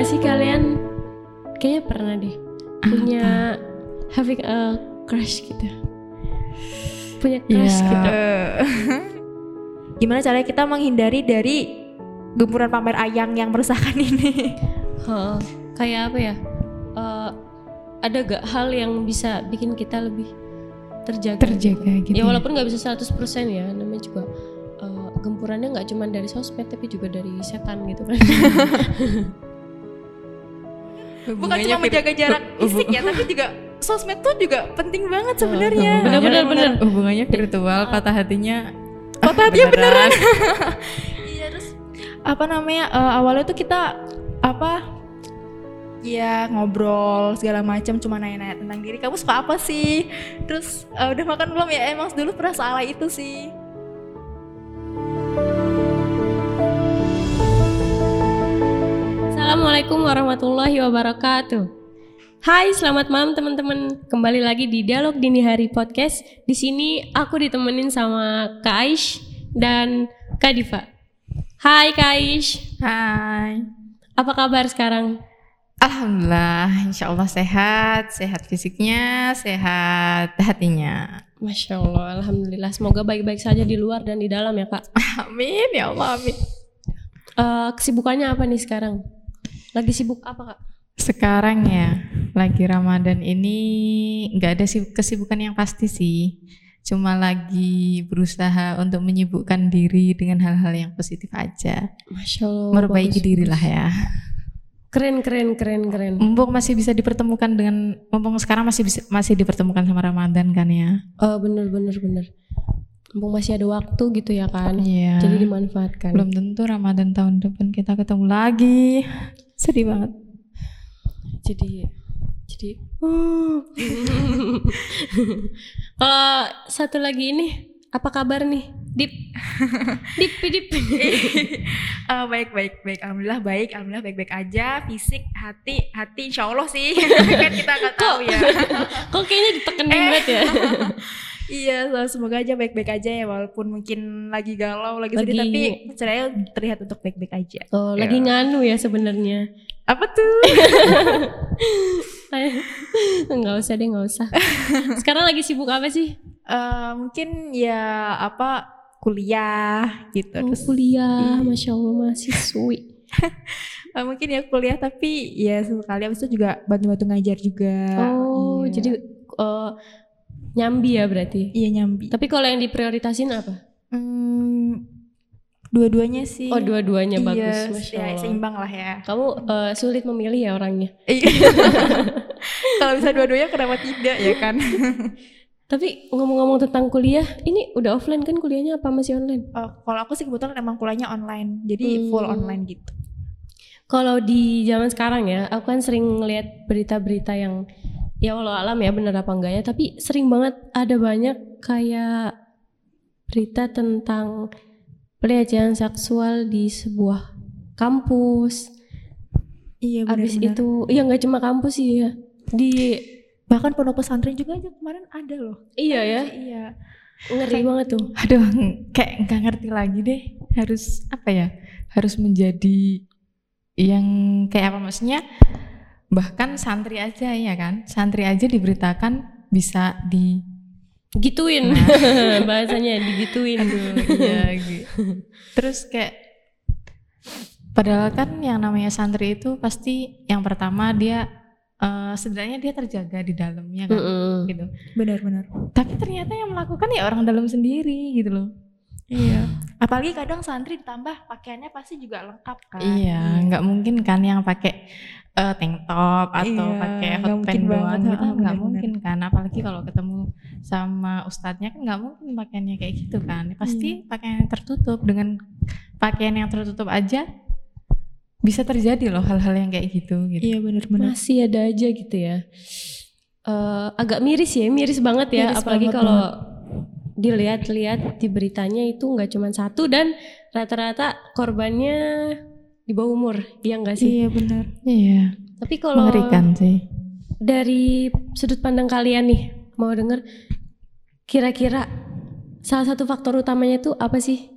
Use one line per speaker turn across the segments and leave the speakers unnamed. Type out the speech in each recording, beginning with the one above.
nggak sih kalian? Kayaknya pernah deh punya having a crush gitu. Punya crush
Ya.
gitu.
Gimana caranya kita menghindari dari gempuran pamer ayang yang meresahkan ini?
Heeh. kayak apa ya? Eh, ada gak hal yang bisa bikin kita lebih terjaga?
terjaga gitu.
Ya walaupun nggak bisa 100% ya, namanya juga eh, gempurannya nggak cuma dari sosmed tapi juga dari setan gitu kan.
Bukan cuma menjaga jarak fisik ya, tapi juga sosmed tuh juga penting banget
Oh,
sebenarnya.
Bener, bener, bener.
Hubungannya virtual, patah hatinya.
Patah hatinya
beneran.
Iya terus apa namanya eh, awalnya tuh kita apa ya ngobrol segala macam cuma nanya-nanya tentang diri. Kamu suka apa sih? Terus eh, udah makan belum ya? Emang dulu pernah salah itu sih
Assalamualaikum warahmatullahi wabarakatuh. Hai, selamat malam teman-teman. Kembali lagi di Dialog Dini Hari Podcast. Di sini aku ditemenin sama Kak Aish dan Kak Diva. Hai Kak Aish,
Hai.
apa kabar sekarang?
Alhamdulillah, insya Allah sehat, sehat fisiknya, sehat hatinya.
Masya Allah, Alhamdulillah. Semoga baik-baik saja di luar dan di dalam ya Kak.
Amin ya Allah, amin.
Eh, kesibukannya apa nih sekarang? Lagi sibuk apa Kak?
Sekarang ya, lagi Ramadan ini nggak ada sih kesibukan yang pasti sih. Cuma lagi berusaha untuk menyibukkan diri dengan hal-hal yang positif aja.
Masya Allah.
Memperbaiki
bagus.
diri lah ya.
Keren, keren, keren, keren.
Mumpung masih bisa dipertemukan dengan, mumpung sekarang masih bisa, masih dipertemukan sama Ramadan kan ya.
Oh, bener, bener, bener. Mumpung masih ada waktu gitu ya kan.
Iya.
Jadi dimanfaatkan.
Belum tentu Ramadan tahun depan kita ketemu lagi. Sedih banget.
jadi jadi kalau satu lagi ini apa kabar nih? Dip. Dip dip.
Eh, baik baik baik. Alhamdulillah baik alhamdulillah baik baik aja. Fisik hati hati insya Allah sih. Kan kita nggak tahu ya.
Kok kayaknya ditekenin banget ya
iya so- semoga aja baik baik aja ya walaupun mungkin lagi galau lagi, sedih
Lagi-
tapi caranya terlihat untuk baik baik aja.
Oh lagi nganu ya sebenarnya.
Apa tuh?
Nggak usah deh nggak usah. Sekarang lagi sibuk apa sih?
Eh, mungkin ya apa kuliah gitu.
Oh,
terus
kuliah
Iya.
masya allah mahasiswi.
Eh, mungkin ya kuliah tapi ya sekali abis itu juga bantu-bantu ngajar juga.
Oh
Iya.
jadi eh, nyambi ya berarti
iya nyambi
tapi kalau yang diprioritasin apa
Hmm, dua-duanya sih
oh dua-duanya
Iya,
bagus masya
ya,
allah
seimbang lah ya
Kamu eh, sulit memilih ya orangnya.
Iya. Kalau bisa dua-duanya kenapa tidak ya kan?
Tapi ngomong-ngomong tentang kuliah, ini udah offline kan kuliahnya apa masih online?
Oh, kalau aku sih kebetulan emang kuliahnya online, jadi full
Hmm.
online gitu.
Kalau di zaman sekarang ya, aku kan sering ngeliat berita-berita yang ya walau alam ya bener apa enggaknya, tapi sering banget ada banyak kayak berita tentang pelecehan seksual di sebuah kampus.
Iya
Abis itu, ya nggak cuma kampus sih ya, di
bahkan pondok pesantren juga aja kemarin ada loh.
iya ya,
Iya.
ngeri banget tuh.
Aduh, kayak nggak ngerti lagi deh. Harus apa ya? Harus menjadi yang kayak apa maksudnya? Bahkan santri aja ya kan? Santri aja diberitakan bisa di
gituin bahasanya digituin
iya gitu. Terus kayak padahal kan yang namanya santri itu pasti yang pertama dia eh, sebenarnya dia terjaga di dalamnya kan
Mm-mm.
gitu.
Benar-benar.
Tapi ternyata yang melakukan ya orang dalam sendiri gitu loh.
Iya. Apalagi kadang santri ditambah pakaiannya pasti juga lengkap kan.
Iya, nggak mungkin kan yang pakai eh, tank top atau
Iya,
pakai
nggak
hot
mungkin
pants doang
banget,
gitu
ah,
nggak
benar-benar.
mungkin kan. Apalagi kalau ketemu sama ustadznya kan nggak mungkin pakaiannya kayak gitu kan. Pasti pakaian yang tertutup dengan pakaian yang tertutup aja bisa terjadi loh hal-hal yang kayak gitu gitu.
Iya benar-benar.
masih ada aja gitu ya Eh, agak miris ya miris banget ya
Miris
apalagi
banget,
kalau dilihat-lihat di beritanya itu nggak cuma satu dan rata-rata korbannya di bawah umur ya enggak sih
Iya benar.
Iya,
tapi kalau
mengerikan sih.
dari sudut pandang kalian nih mau denger kira-kira salah satu faktor utamanya tuh apa sih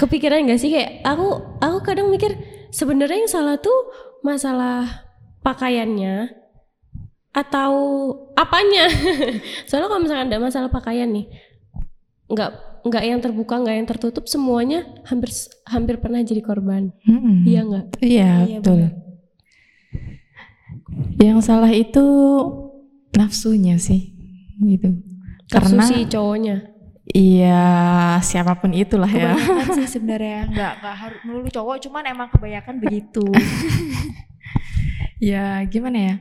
kepikiran nggak sih kayak aku aku kadang mikir sebenarnya yang salah tuh masalah pakaiannya atau apanya? Soalnya kalau misalkan ada masalah pakaian nih, nggak nggak yang terbuka, nggak yang tertutup, semuanya hampir hampir pernah jadi korban.
Mm-mm.
Iya nggak?
Iya,
Iya,
betul. Yang salah itu nafsunya sih, gitu.
Nafsu
Karena
si cowoknya.
iya siapa pun itulah ya.
Kebanyakan sih sebenarnya nggak nggak harus melulu cowok, cuman emang kebanyakan begitu.
ya gimana ya?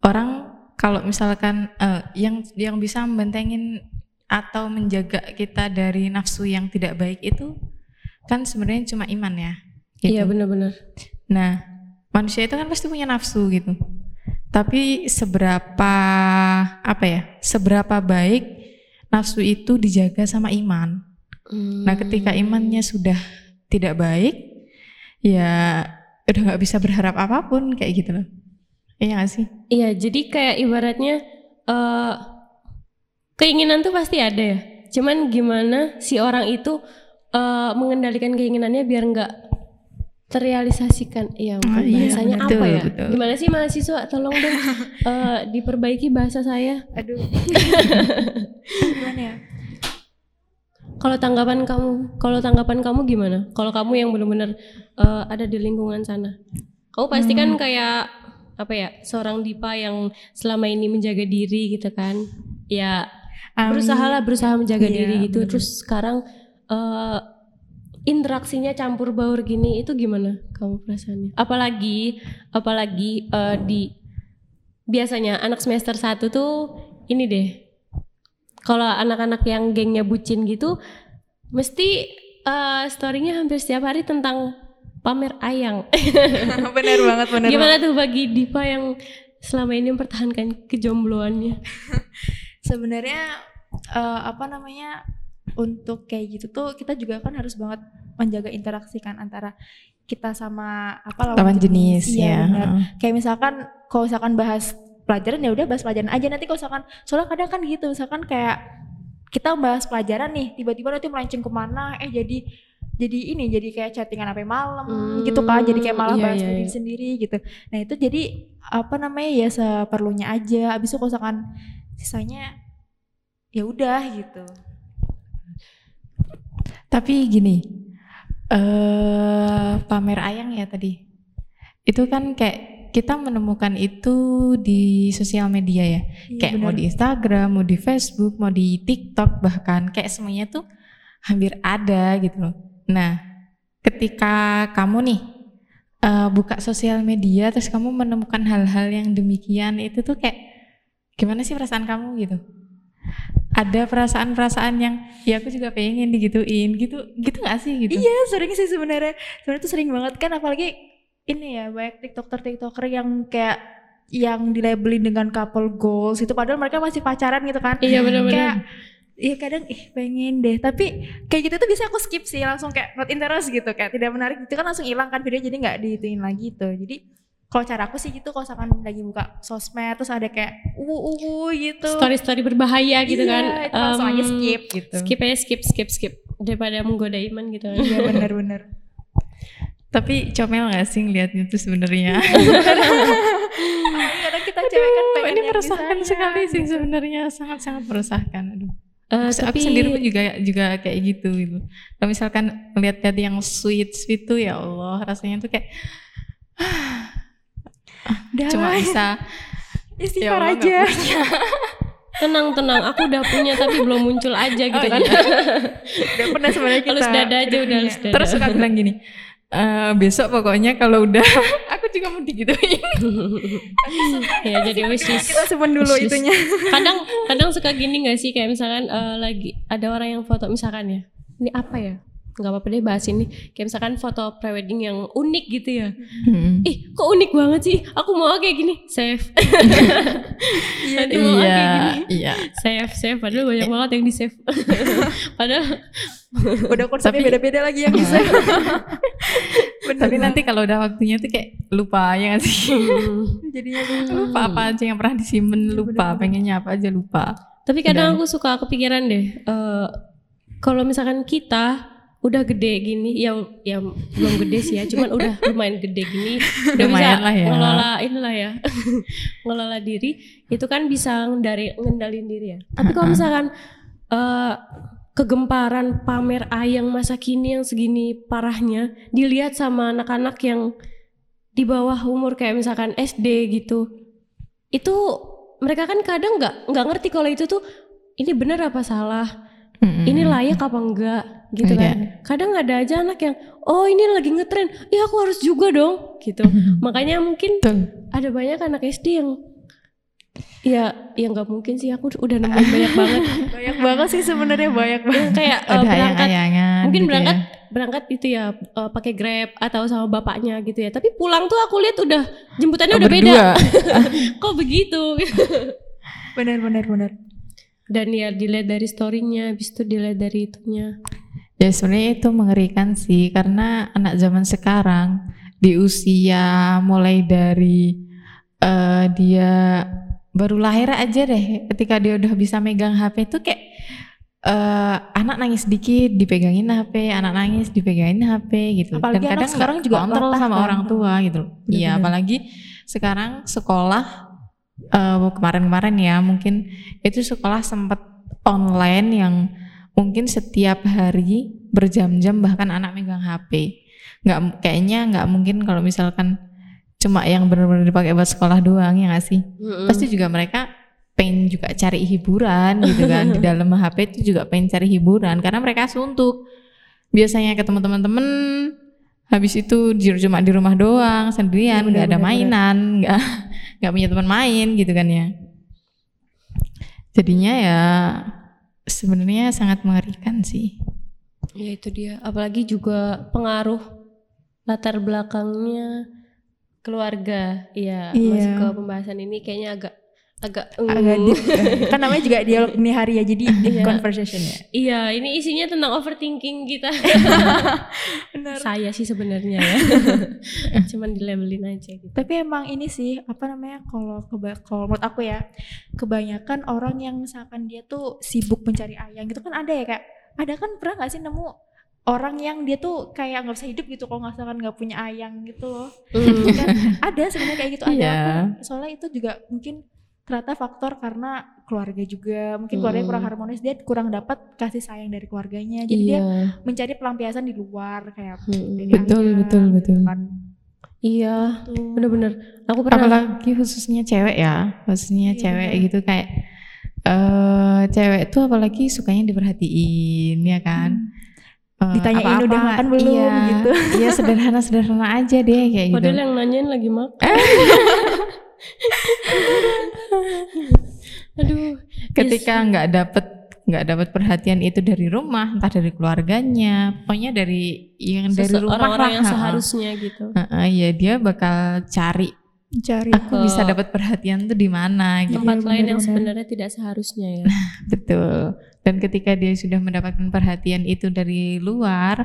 Orang kalau misalkan eh, yang yang bisa membentengin atau menjaga kita dari nafsu yang tidak baik itu kan sebenarnya cuma iman ya. gitu.
Iya benar-benar.
Nah, manusia itu kan pasti punya nafsu gitu. Tapi seberapa apa ya? Seberapa baik nafsu itu dijaga sama iman. Nah, ketika imannya sudah tidak baik, ya udah nggak bisa berharap apa pun kayak gitu loh. Iya gak sih?
Iya, jadi kayak ibaratnya eh keinginan tuh pasti ada ya. Cuman gimana si orang itu eh mengendalikan keinginannya biar nggak terrealisasikan. Iya, mungkin
Oh, iya,
bahasanya
betul,
apa ya?
betul.
Gimana sih mahasiswa? Tolong dong eh, diperbaiki bahasa saya.
Aduh. Gimana ya?
Kalau tanggapan kamu, kalau tanggapan kamu gimana? Kalau kamu yang benar-benar eh, ada di lingkungan sana, kamu pasti kan kayak apa ya, seorang dipa yang selama ini menjaga diri gitu kan? Ya berusaha lah, berusaha menjaga
Iya,
diri gitu.
bener.
Terus sekarang eh, interaksinya campur baur gini, itu gimana kamu perasaannya? Apalagi, apalagi eh, di biasanya anak semester 1 tuh ini deh kalau anak-anak yang gengnya bucin gitu mesti eh, storynya hampir setiap hari tentang pamer ayang
bener banget, bener
gimana tuh bagi Diva yang selama ini mempertahankan kejombloannya
sebenarnya eh, apa namanya untuk kayak gitu tuh kita juga kan harus banget menjaga interaksi kan antara kita sama apa
Lawan jenis,
Iya,
ya.
benar. Kayak misalkan kalau misalkan bahas pelajaran ya udah bahas pelajaran aja nanti kalau misalkan soalnya kadang kan gitu misalkan kayak kita bahas pelajaran nih tiba-tiba nanti melenceng ke mana eh jadi jadi ini jadi kayak chattingan sampai malam
Hmm,
gitu kan jadi kayak malah
iya,
bahas
iya,
diri
iya.
sendiri gitu nah itu jadi apa namanya ya seperlunya aja abis itu kalau misalkan sisanya ya udah gitu
Tapi gini, eh pamer ayang ya tadi. Itu kan kayak kita menemukan itu di sosial media ya. kayak mau di Instagram, mau di Facebook, mau di TikTok bahkan kayak semuanya tuh hampir ada gitu loh. Nah, ketika kamu nih eh, buka sosial media terus kamu menemukan hal-hal yang demikian itu tuh kayak gimana sih perasaan kamu gitu? Ada perasaan-perasaan yang ya aku juga pengen digituin. Gitu, gitu gak sih gitu?
Iya sering sih sebenarnya. Sebenarnya tuh sering banget. Kan apalagi ini ya banyak tiktoker tiktoker yang kayak yang dilabelin dengan couple goals itu padahal mereka masih pacaran gitu kan.
iya
Kayak
benar-benar
Iya kadang ih pengen deh. Tapi kayak gitu tuh bisa aku skip sih. Langsung kayak not interest gitu kayak tidak menarik. Itu kan langsung hilang kan video jadi nggak dihituin lagi tuh. Jadi kalau cara aku sih gitu kalau misalkan lagi buka sosmed terus ada kayak uwu uwu gitu
story-story berbahaya gitu
Iya,
kan
itu langsung aja skip gitu
skip aja skip skip skip daripada menggoda iman gitu kan
iya benar-benar
Tapi comel gak sih ngeliatnya tuh sebenarnya?
kadang kita cewek kan pengen
ini meresahkan sekali sih sebenarnya sangat-sangat meresahkan. Aduh.
Eh,
Aku- aku
tapi
sendiri pun juga juga kayak gitu gitu. Kalau misalkan melihat-lihat yang sweet sweet tuh ya Allah rasanya tuh kayak
Udah
cuma bisa
istighfar
Allah,
aja.
tenang tenang. Aku udah punya tapi belum muncul aja gitu
Oh,
kan.
iya.
udah pernah sebenarnya kita.
Halus dada aja udah halus dada.
Terus suka bilang gini "Eh, besok pokoknya kalau udah aku juga mau digituin.
ya jadi wishlist
kita simpen dulu
Wishlist.
itunya.
Kadang kadang suka gini gak sih? Kayak misalkan eh, lagi ada orang yang foto misalkan ya. Ini apa ya nggak apa-apa deh bahas ini. Kayak misalkan foto prewedding yang unik gitu ya.
Hmm.
ih kok unik banget sih? Aku mau kayak gini save.
Iya
mau kayak
Iya,
gini.
iya.
save save. Padahal banyak banget yang di save padahal
udah konsepnya
Tapi-
beda-beda lagi yang bisa Bener.
Tapi nanti kalau udah waktunya tuh kayak lupa ya gak sih?
hmm,
jadinya
lupa apa aja yang pernah disimpan lupa, pengennya apa aja lupa.
Tapi kadang
Dan-
aku suka kepikiran deh, eh, kalau misalkan kita udah gede gini ya ya belum gede sih ya cuman udah lumayan gede gini udah
Lumayan
bisa
lah ya.
ngelola inilah ya ngelola diri itu kan bisa dari ngendalin diri ya. Tapi kalau misalkan eh, kegemparan pamer ayang masa kini yang segini parahnya dilihat sama anak-anak yang di bawah umur kayak misalkan SD gitu itu mereka kan kadang nggak nggak ngerti kalau itu tuh ini benar apa salah? Ini layak apa enggak gitu
Iya.
kan. Kadang ada aja anak yang oh ini lagi ngetren. Ya aku harus juga dong. Gitu. Makanya mungkin
Betul.
ada banyak anak SD yang ya ya nggak mungkin sih. Aku udah nemuin banyak banget.
Banyak banget sih sebenarnya banyak banget.
yang kayak
Ada
berangkat mungkin
gitu
berangkat
ya.
berangkat itu ya eh, pakai grab atau sama bapaknya gitu ya. Tapi pulang tuh aku lihat udah jemputannya
Oh,
udah beda. Kok begitu?
Benar benar benar.
Dan ya dilihat dari storynya habis itu dilihat dari itunya
Ya sebenarnya itu mengerikan sih karena anak zaman sekarang di usia mulai dari eh, dia baru lahir aja deh ketika dia udah bisa megang HP itu kayak eh, anak nangis dikit dipegangin HP, anak nangis dipegangin HP gitu.
Apalagi anak
nggak
sekarang juga
kontrol sama
kan.
orang tua gitu. Iya, apalagi sekarang sekolah eh, kemarin-kemarin ya mungkin itu sekolah sempat online yang mungkin setiap hari berjam-jam bahkan anak megang HP nggak kayaknya nggak mungkin kalau misalkan cuma yang benar-benar dipakai buat sekolah doang ya nggak sih? Pasti juga mereka pengen juga cari hiburan gitu kan. Di dalam HP itu juga pengen cari hiburan karena mereka suntuk. Biasanya ketemu teman-teman habis itu di- cuma di rumah doang sendirian
Iya,
nggak ada mainan nggak nggak punya teman main gitu kan ya. Jadinya ya sebenarnya sangat mengerikan sih
Ya itu dia. Apalagi juga pengaruh latar belakangnya keluarga. Iya,
Iya.
masuk ke pembahasan ini kayaknya agak agak
agak
uh.
deep kan namanya juga dialog ini hari ya jadi deep
Iya.
conversation ya
Iya, ini isinya tentang overthinking kita.
benar
Saya sih sebenarnya ya. Cuman dilabelin aja gitu.
tapi emang ini sih apa namanya kalau keba kalau menurut aku ya kebanyakan orang yang misalkan dia tuh sibuk mencari ayang gitu kan ada ya kayak ada kan pernah nggak sih nemu orang yang dia tuh kayak nggak bisa hidup gitu kalau nggak misalkan nggak punya ayang gitu loh
Hmm.
kan ada sebenarnya kayak gitu ada aku- soalnya itu juga mungkin ternyata faktor karena keluarga juga mungkin keluarganya
Mm.
kurang harmonis dia kurang dapat kasih sayang dari keluarganya jadi dia
Iya.
mencari pelampiasan di luar kayak dari
Betul,
ayang,
betul,
gitu
betul.
kan.
Iya,
Tuh.
bener-bener. Aku pernah
apalagi khususnya cewek ya khususnya
Iya,
cewek gitu kayak eh cewek tuh apalagi sukanya diperhatiin ya kan Eh,
Ditanyain
apa-apa,
udah makan belum,
iya,
gitu.
iya sederhana sederhana aja deh kayak gitu
Padahal yang nanyain lagi makan. Aduh.
ketika nggak dapet nggak dapat perhatian itu dari rumah entah dari keluarganya pokoknya dari yang dari
Sese-
rumah
orang-orang
lah,
yang seharusnya gitu.
Heeh, ya dia bakal cari
cari
aku bisa
Ke-
dapat perhatian tuh di mana gitu
Tempat
Iya,
lain yang sebenarnya tidak seharusnya ya.
Betul. Dan ketika dia sudah mendapatkan perhatian itu dari luar,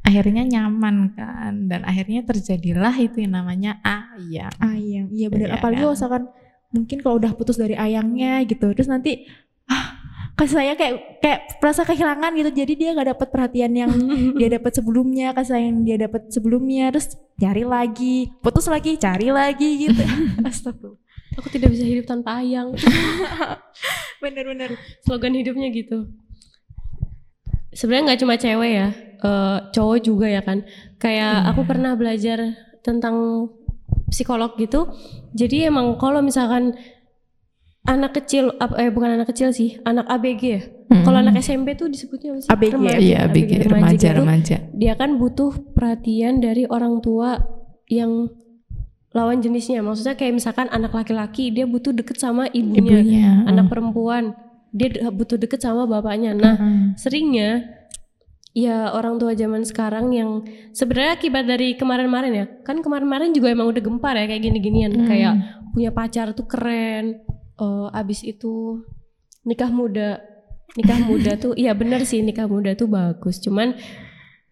akhirnya nyaman kan. Dan akhirnya terjadilah itu yang namanya ayam.
ayang iya benar
Iya
apalagi
kan?
Mungkin kalau udah putus dari ayangnya gitu terus nanti ah kasih saya kayak kayak merasa kehilangan gitu jadi dia nggak dapat perhatian yang dia dapat sebelumnya kasih sayang yang dia dapat sebelumnya terus cari lagi putus lagi cari lagi gitu astagfirullah
Aku tidak bisa hidup tanpa ayang.
bener-bener
Slogan hidupnya gitu. Sebenarnya nggak cuma cewek ya, eh, cowok juga ya kan. Kayak
Iya.
aku pernah belajar tentang psikolog gitu. Jadi emang kalau misalkan anak kecil, eh bukan anak kecil sih, anak ABG ya.
Hmm.
Kalau anak SMP tuh disebutnya apa sih?
ABG,
Remaja,
Iya, BG remaja
gitu.
remaja.
Dia kan butuh perhatian dari orang tua yang lawan jenisnya. Maksudnya kayak misalkan anak laki-laki dia butuh deket sama ibunya.
Ibunya.
Anak perempuan dia butuh deket sama bapaknya. Nah,
Heeh.
seringnya ya orang tua zaman sekarang yang sebenarnya akibat dari kemarin-kemarin ya. Kan kemarin-kemarin juga emang udah gempar ya kayak gini-ginian.
Hmm.
Kayak punya pacar tuh keren. Eh, abis itu nikah muda. Nikah muda tuh iya bener sih nikah muda tuh bagus. Cuman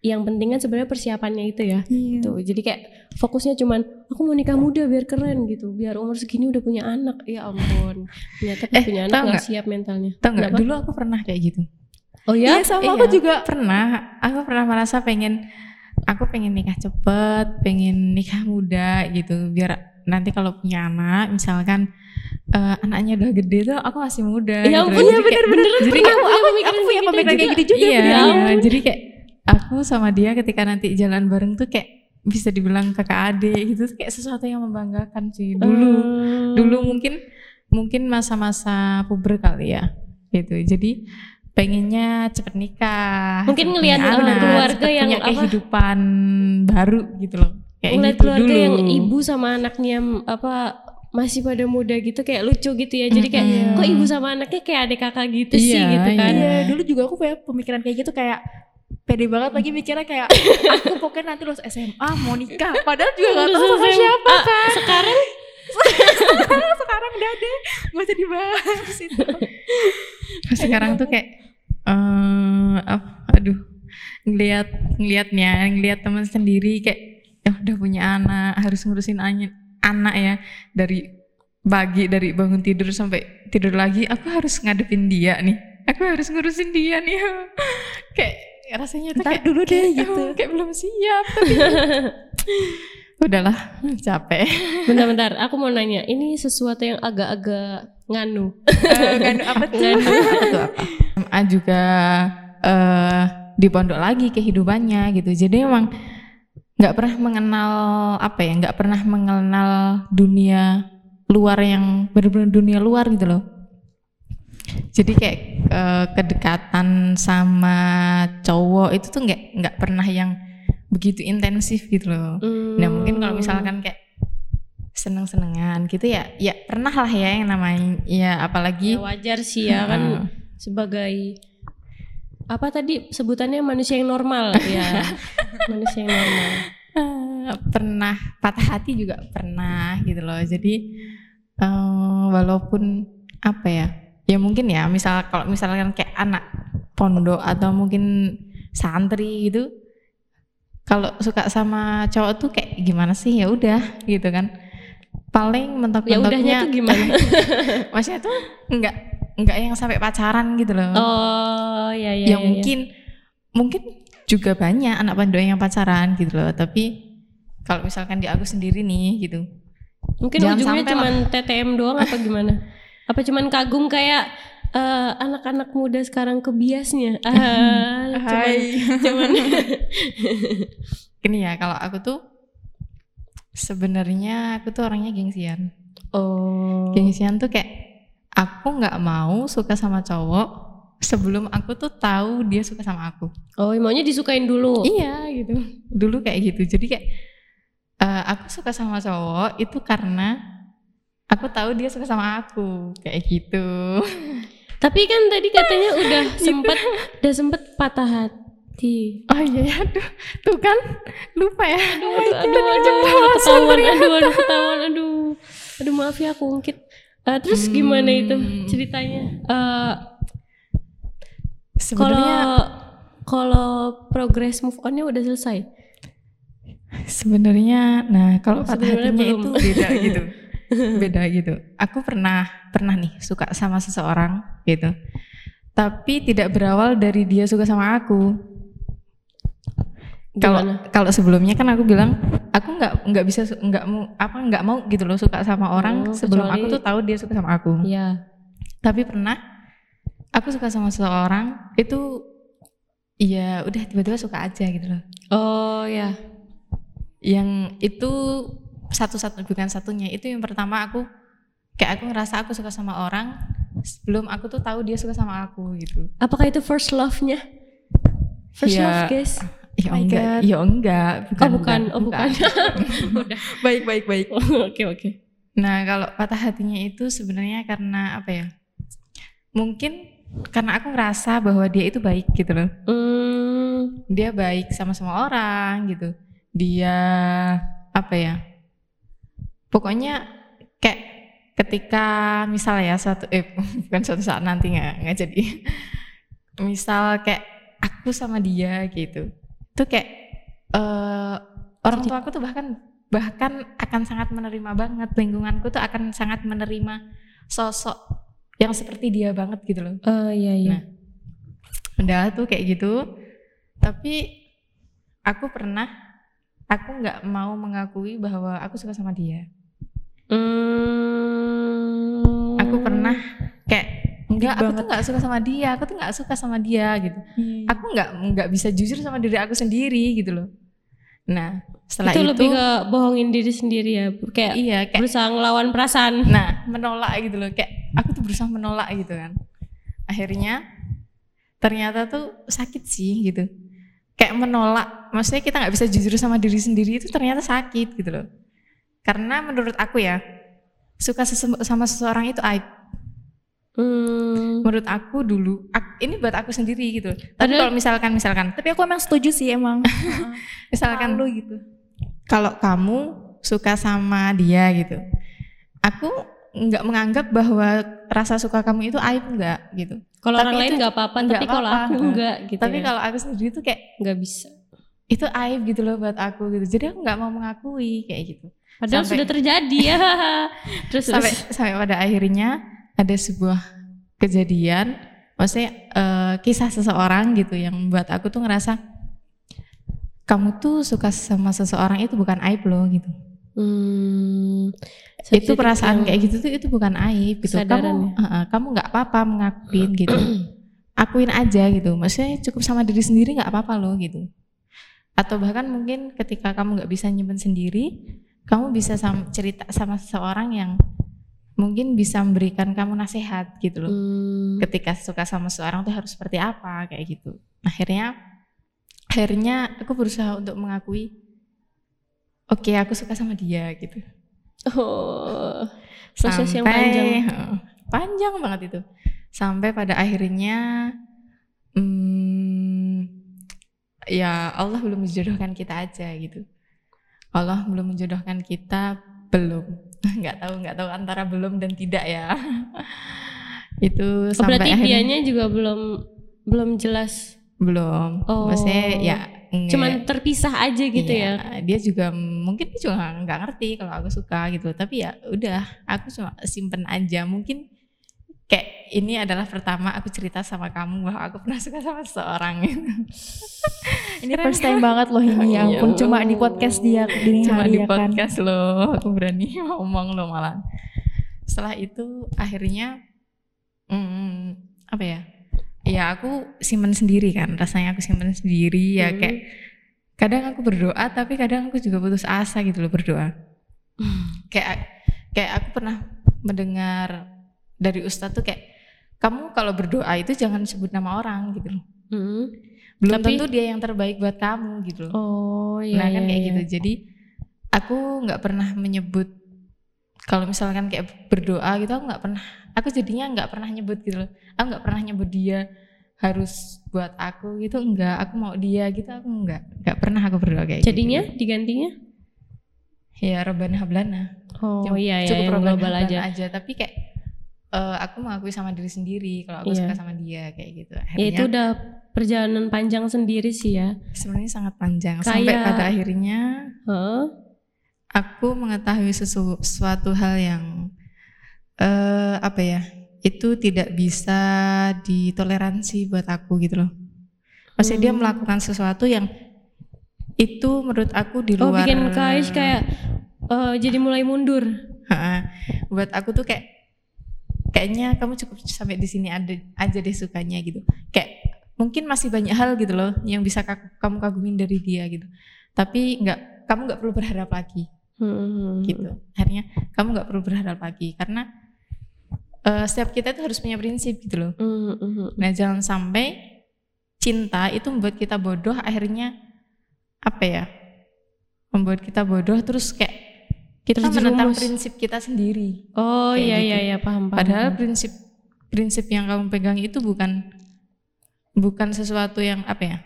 yang penting kan sebenarnya persiapannya itu ya.
Iya.
Tuh, jadi kayak fokusnya cuman aku mau nikah muda biar keren gitu, biar umur segini udah punya anak. Ya ampun, ternyata
Eh,
punya
tau
anak nggak siap mentalnya.
Tahu nggak? Dulu aku pernah kayak gitu.
Oh ya?
Iya, sama aku
Iya,
juga.
pernah aku pernah merasa pengen aku pengen nikah cepet pengen nikah muda gitu biar nanti kalau punya anak misalkan eh, anaknya udah gede tuh aku masih muda
Ya
gitu.
ampun,
Jadi
ya bener-bener
jadi kayak-
punya
aku
pemikiran
aku punya
kayak
pemikiran kayak gitu juga.
iya,
ya
iya. jadi kayak aku sama dia ketika nanti jalan bareng tuh kayak bisa dibilang kakak adik gitu kayak sesuatu yang membanggakan sih dulu
Hmm.
dulu mungkin mungkin masa-masa puber kali ya gitu jadi pengennya cepet nikah.
Mungkin ngelihat
anak,
keluarga yang
punya
apa?
kehidupan baru gitu loh. Kayak
ngeliat
gitu
keluarga
dulu.
yang ibu sama anaknya apa masih pada muda gitu kayak lucu gitu ya. Jadi kayak
Mm-mm.
kok ibu sama anaknya kayak adik kakak gitu sih
Iya,
gitu kan?
Iya, dulu juga aku punya pemikiran kayak gitu kayak pede banget lagi mikirnya kayak aku pokoknya nanti lulus SMA mau nikah. Padahal juga gak tahu sama siapa
Ah, sekarang?
Sekarang udah deh. Gak usah dibahas. Itu
sekarang tuh kayak eh apa- aduh. Ngelihat ngelihatnya ngelihat teman sendiri kayak ya udah punya anak harus ngurusin anak anak ya. Dari pagi dari bangun tidur sampai tidur lagi aku harus ngadepin dia nih. Aku harus ngurusin dia nih. Kayak rasanya tuh
Ntar
kayak
dulu deh,
kayak,
gitu.
oh, kayak belum siap tapi udahlah capek.
Bentar-bentar aku mau nanya ini sesuatu yang agak-agak nganu?
Apa tuh?
Nganu.
Apa tuh apa SMA juga eh di pondok lagi kehidupannya gitu jadi emang nggak pernah mengenal apa ya nggak pernah mengenal dunia luar yang benar-benar dunia luar gitu loh jadi kayak eh, kedekatan sama cowok itu tuh nggak nggak pernah yang begitu intensif gitu loh Nah mungkin kalau
Hmm.
misalkan kayak seneng-senengan gitu ya, ya pernah lah ya yang namanya ya apalagi
ya wajar sih ya kan
Heeh.
Sebagai apa tadi sebutannya manusia yang normal ya manusia yang normal
eh, pernah patah hati juga pernah gitu loh. Jadi eh, walaupun apa ya, ya mungkin ya misal kalau misalkan kayak anak pondok atau mungkin santri gitu, kalau suka sama cowok tuh kayak gimana sih ya udah gitu kan. Paling
ya udahnya
mentok-mentoknya
tuh gimana
maksudnya tuh enggak enggak yang sampai pacaran gitu loh.
oh ya ya
yang
ya, ya.
mungkin mungkin juga banyak anak pondok yang pacaran gitu loh. Tapi kalau misalkan di aku sendiri nih gitu.
Mungkin
Jangan
ujungnya cuman TTM doang apa gimana? Apa cuman kagum kayak eh, anak-anak muda sekarang kebiasnya? Ah, cuman,
Hai
cuman
Gini ya kalau aku tuh sebenarnya aku tuh orangnya gengsian.
oh.
Gengsian tuh kayak aku nggak mau suka sama cowok sebelum aku tuh tahu dia suka sama aku.
Oh, maunya disukain dulu.
Iya gitu. Dulu kayak gitu. Jadi kayak eh, aku suka sama cowok itu karena aku tahu dia suka sama aku kayak gitu.
Tapi kan tadi katanya udah sempet udah sempet patah hati.
Oh iya ya, aduh, tuh kan lupa ya.
Aduh, aduh, aduh, aduh, ketahuan, aduh, aduh, ketahuan, aduh, aduh maaf ya aku ungkit. Eh, terus gimana itu
Hmm.
ceritanya? Eh,
Sebenarnya
Kalau kalau progress move onnya udah selesai.
sebenarnya, nah kalau patah hatinya
belum.
itu beda gitu, beda gitu. Aku pernah pernah nih suka sama seseorang gitu, tapi tidak berawal dari dia suka sama aku. Kalau kalau sebelumnya kan aku bilang aku nggak nggak bisa nggak mau apa nggak mau gitu loh suka sama orang
Oh,
sebelum
kecuali-
aku tuh tahu dia suka sama aku.
Iya.
Tapi pernah aku suka sama seseorang itu ya udah tiba-tiba suka aja gitu loh.
Oh ya.
Yang itu satu-satu bukan satunya itu yang pertama aku kayak aku ngerasa aku suka sama orang sebelum aku tuh tahu dia suka sama aku gitu.
Apakah itu first love-nya? First
Iya.
love, guys.
Ya
my
enggak,
God.
ya enggak,
Oh bukan, oh bukan.
baik baik baik
Oke oke.
Nah, kalau patah hatinya itu sebenarnya karena apa ya? Mungkin karena aku ngerasa bahwa dia itu baik gitu loh.
Hmm,
Dia baik sama semua orang gitu. Dia apa ya? Pokoknya kayak ketika misal ya suatu eh bukan suatu saat nanti nggak nggak jadi. Misal kayak aku sama dia gitu. Itu kayak eh orang tua aku tuh bahkan bahkan akan sangat menerima banget lingkunganku tuh akan sangat menerima sosok yang seperti dia banget gitu loh.
oh iya iya.
Nah, udah tuh kayak gitu tapi aku pernah aku nggak mau mengakui bahwa aku suka sama dia
Hmm.
aku pernah kayak enggak aku
banget.
tuh nggak suka sama dia aku tuh nggak suka sama dia gitu
Iya.
aku nggak nggak bisa jujur sama diri aku sendiri gitu loh nah setelah
itu
itu,
lebih ke bohongin diri sendiri ya. Kayak
iya kayak
berusaha ngelawan perasaan.
nah menolak gitu loh kayak aku tuh berusaha menolak gitu kan akhirnya ternyata tuh sakit sih gitu kayak menolak maksudnya kita nggak bisa jujur sama diri sendiri itu ternyata sakit gitu loh karena menurut aku ya suka sama seseorang itu aib
Hmm.
menurut aku dulu ak- ini buat aku sendiri gitu tapi kalau misalkan misalkan
Tapi aku emang setuju sih emang.
misalkan
Malu gitu.
kalau kamu suka sama dia gitu aku nggak menganggap bahwa rasa suka kamu itu aib enggak gitu
Kalau orang lain nggak apa-apa,
nggak
tapi kalau aku enggak gitu.
tapi
ya.
kalau aku sendiri tuh kayak
nggak bisa.
itu aib gitu loh buat aku gitu jadi aku nggak mau mengakui kayak gitu
Padahal
Sampai-
sudah terjadi ya. terus
sampai
terus.
sampai pada akhirnya ada sebuah kejadian maksudnya eh, kisah seseorang gitu yang membuat aku tuh ngerasa kamu tuh suka sama seseorang itu bukan aib loh gitu.
Hmm.
itu perasaan kayak gitu tuh itu bukan aib gitu. Kamu Heeh, kamu nggak apa-apa mengakuin gitu. Akuin aja gitu. Maksudnya cukup sama diri sendiri nggak apa-apa loh gitu. Atau bahkan mungkin ketika kamu nggak bisa nyimpen sendiri kamu bisa sam- cerita sama seseorang yang mungkin bisa memberikan kamu nasihat gitu loh
Hmm.
ketika suka sama seseorang tuh harus seperti apa kayak gitu akhirnya akhirnya aku berusaha untuk mengakui oke aku suka sama dia gitu
Oh. Proses yang panjang.
Panjang banget itu sampai pada akhirnya hmm, ya Allah belum menjodohkan kita aja gitu Allah belum menjodohkan kita belum nggak tahu nggak tahu antara belum dan tidak ya itu
Oh,
sampai
berarti
akhirnya
dianya juga belum belum jelas.
belum
Oh.
maksudnya ya nge-
Cuman terpisah aja gitu ya.
Iya, dia juga mungkin dia juga nggak ngerti kalau aku suka gitu tapi ya udah aku cuma simpen aja mungkin kayak ini adalah pertama aku cerita sama kamu bahwa aku pernah suka sama seseorang.
Ini first time banget loh ini ya
Iya.
ampun cuma di podcast dia dini
cuma
hari
di
ya kan.
podcast loh aku berani ngomong loh malah setelah itu akhirnya hmm, apa ya? Ya aku simpen sendiri kan rasanya aku simpen sendiri ya
Hmm.
kayak kadang aku berdoa tapi kadang aku juga putus asa gitu loh berdoa. Kayak kayak aku pernah mendengar dari ustadz tuh kayak kamu kalau berdoa itu jangan sebut nama orang gitu loh
Hmm.
belum
Tapi-
tentu dia yang terbaik buat kamu gitu loh
Oh iya.
nah kan
iya,
kayak
iya.
gitu jadi aku nggak pernah menyebut kalau misalkan kayak berdoa gitu aku nggak pernah aku jadinya nggak pernah nyebut gitu loh aku nggak pernah nyebut dia harus buat aku gitu enggak aku mau dia gitu aku enggak nggak pernah aku berdoa kayak
Jadinya
gitu.
digantinya?
ya Robbana Hablana
Oh
Cuma-
iya iya
cukup
yang
Robbana
global
Hablana
aja.
tapi kayak eh, aku mengakui sama diri sendiri kalau aku
Iya.
suka sama dia kayak gitu
Ya
akhirnya
itu udah perjalanan panjang sendiri sih ya.
sebenarnya sangat panjang sampai
Kayak-
pada akhirnya
Heeh.
aku mengetahui sesu- sesuatu hal yang eh apa ya itu tidak bisa ditoleransi buat aku gitu loh. Maksudnya dia
Hmm.
melakukan sesuatu yang itu menurut aku di
Oh
luar.
bikin Kais kayak eh, jadi mulai mundur.
Buat aku tuh kayak kayaknya kamu cukup sampai di sini ada aja deh sukanya gitu. Kayak mungkin masih banyak hal gitu loh yang bisa kamu kagumin dari dia gitu. Tapi nggak kamu nggak perlu berharap lagi.
Hmm.
gitu akhirnya kamu nggak perlu berharap lagi karena eh, setiap kita itu harus punya prinsip gitu loh
Hmm, hmm, hmm.
nah jangan sampai cinta itu membuat kita bodoh akhirnya apa ya membuat kita bodoh terus kayak kita menentang
Terjerumus.
prinsip kita sendiri
Oh
Kayak
iya
gitu.
iya iya paham paham.
padahal prinsip prinsip yang kamu pegang itu bukan bukan sesuatu yang apa ya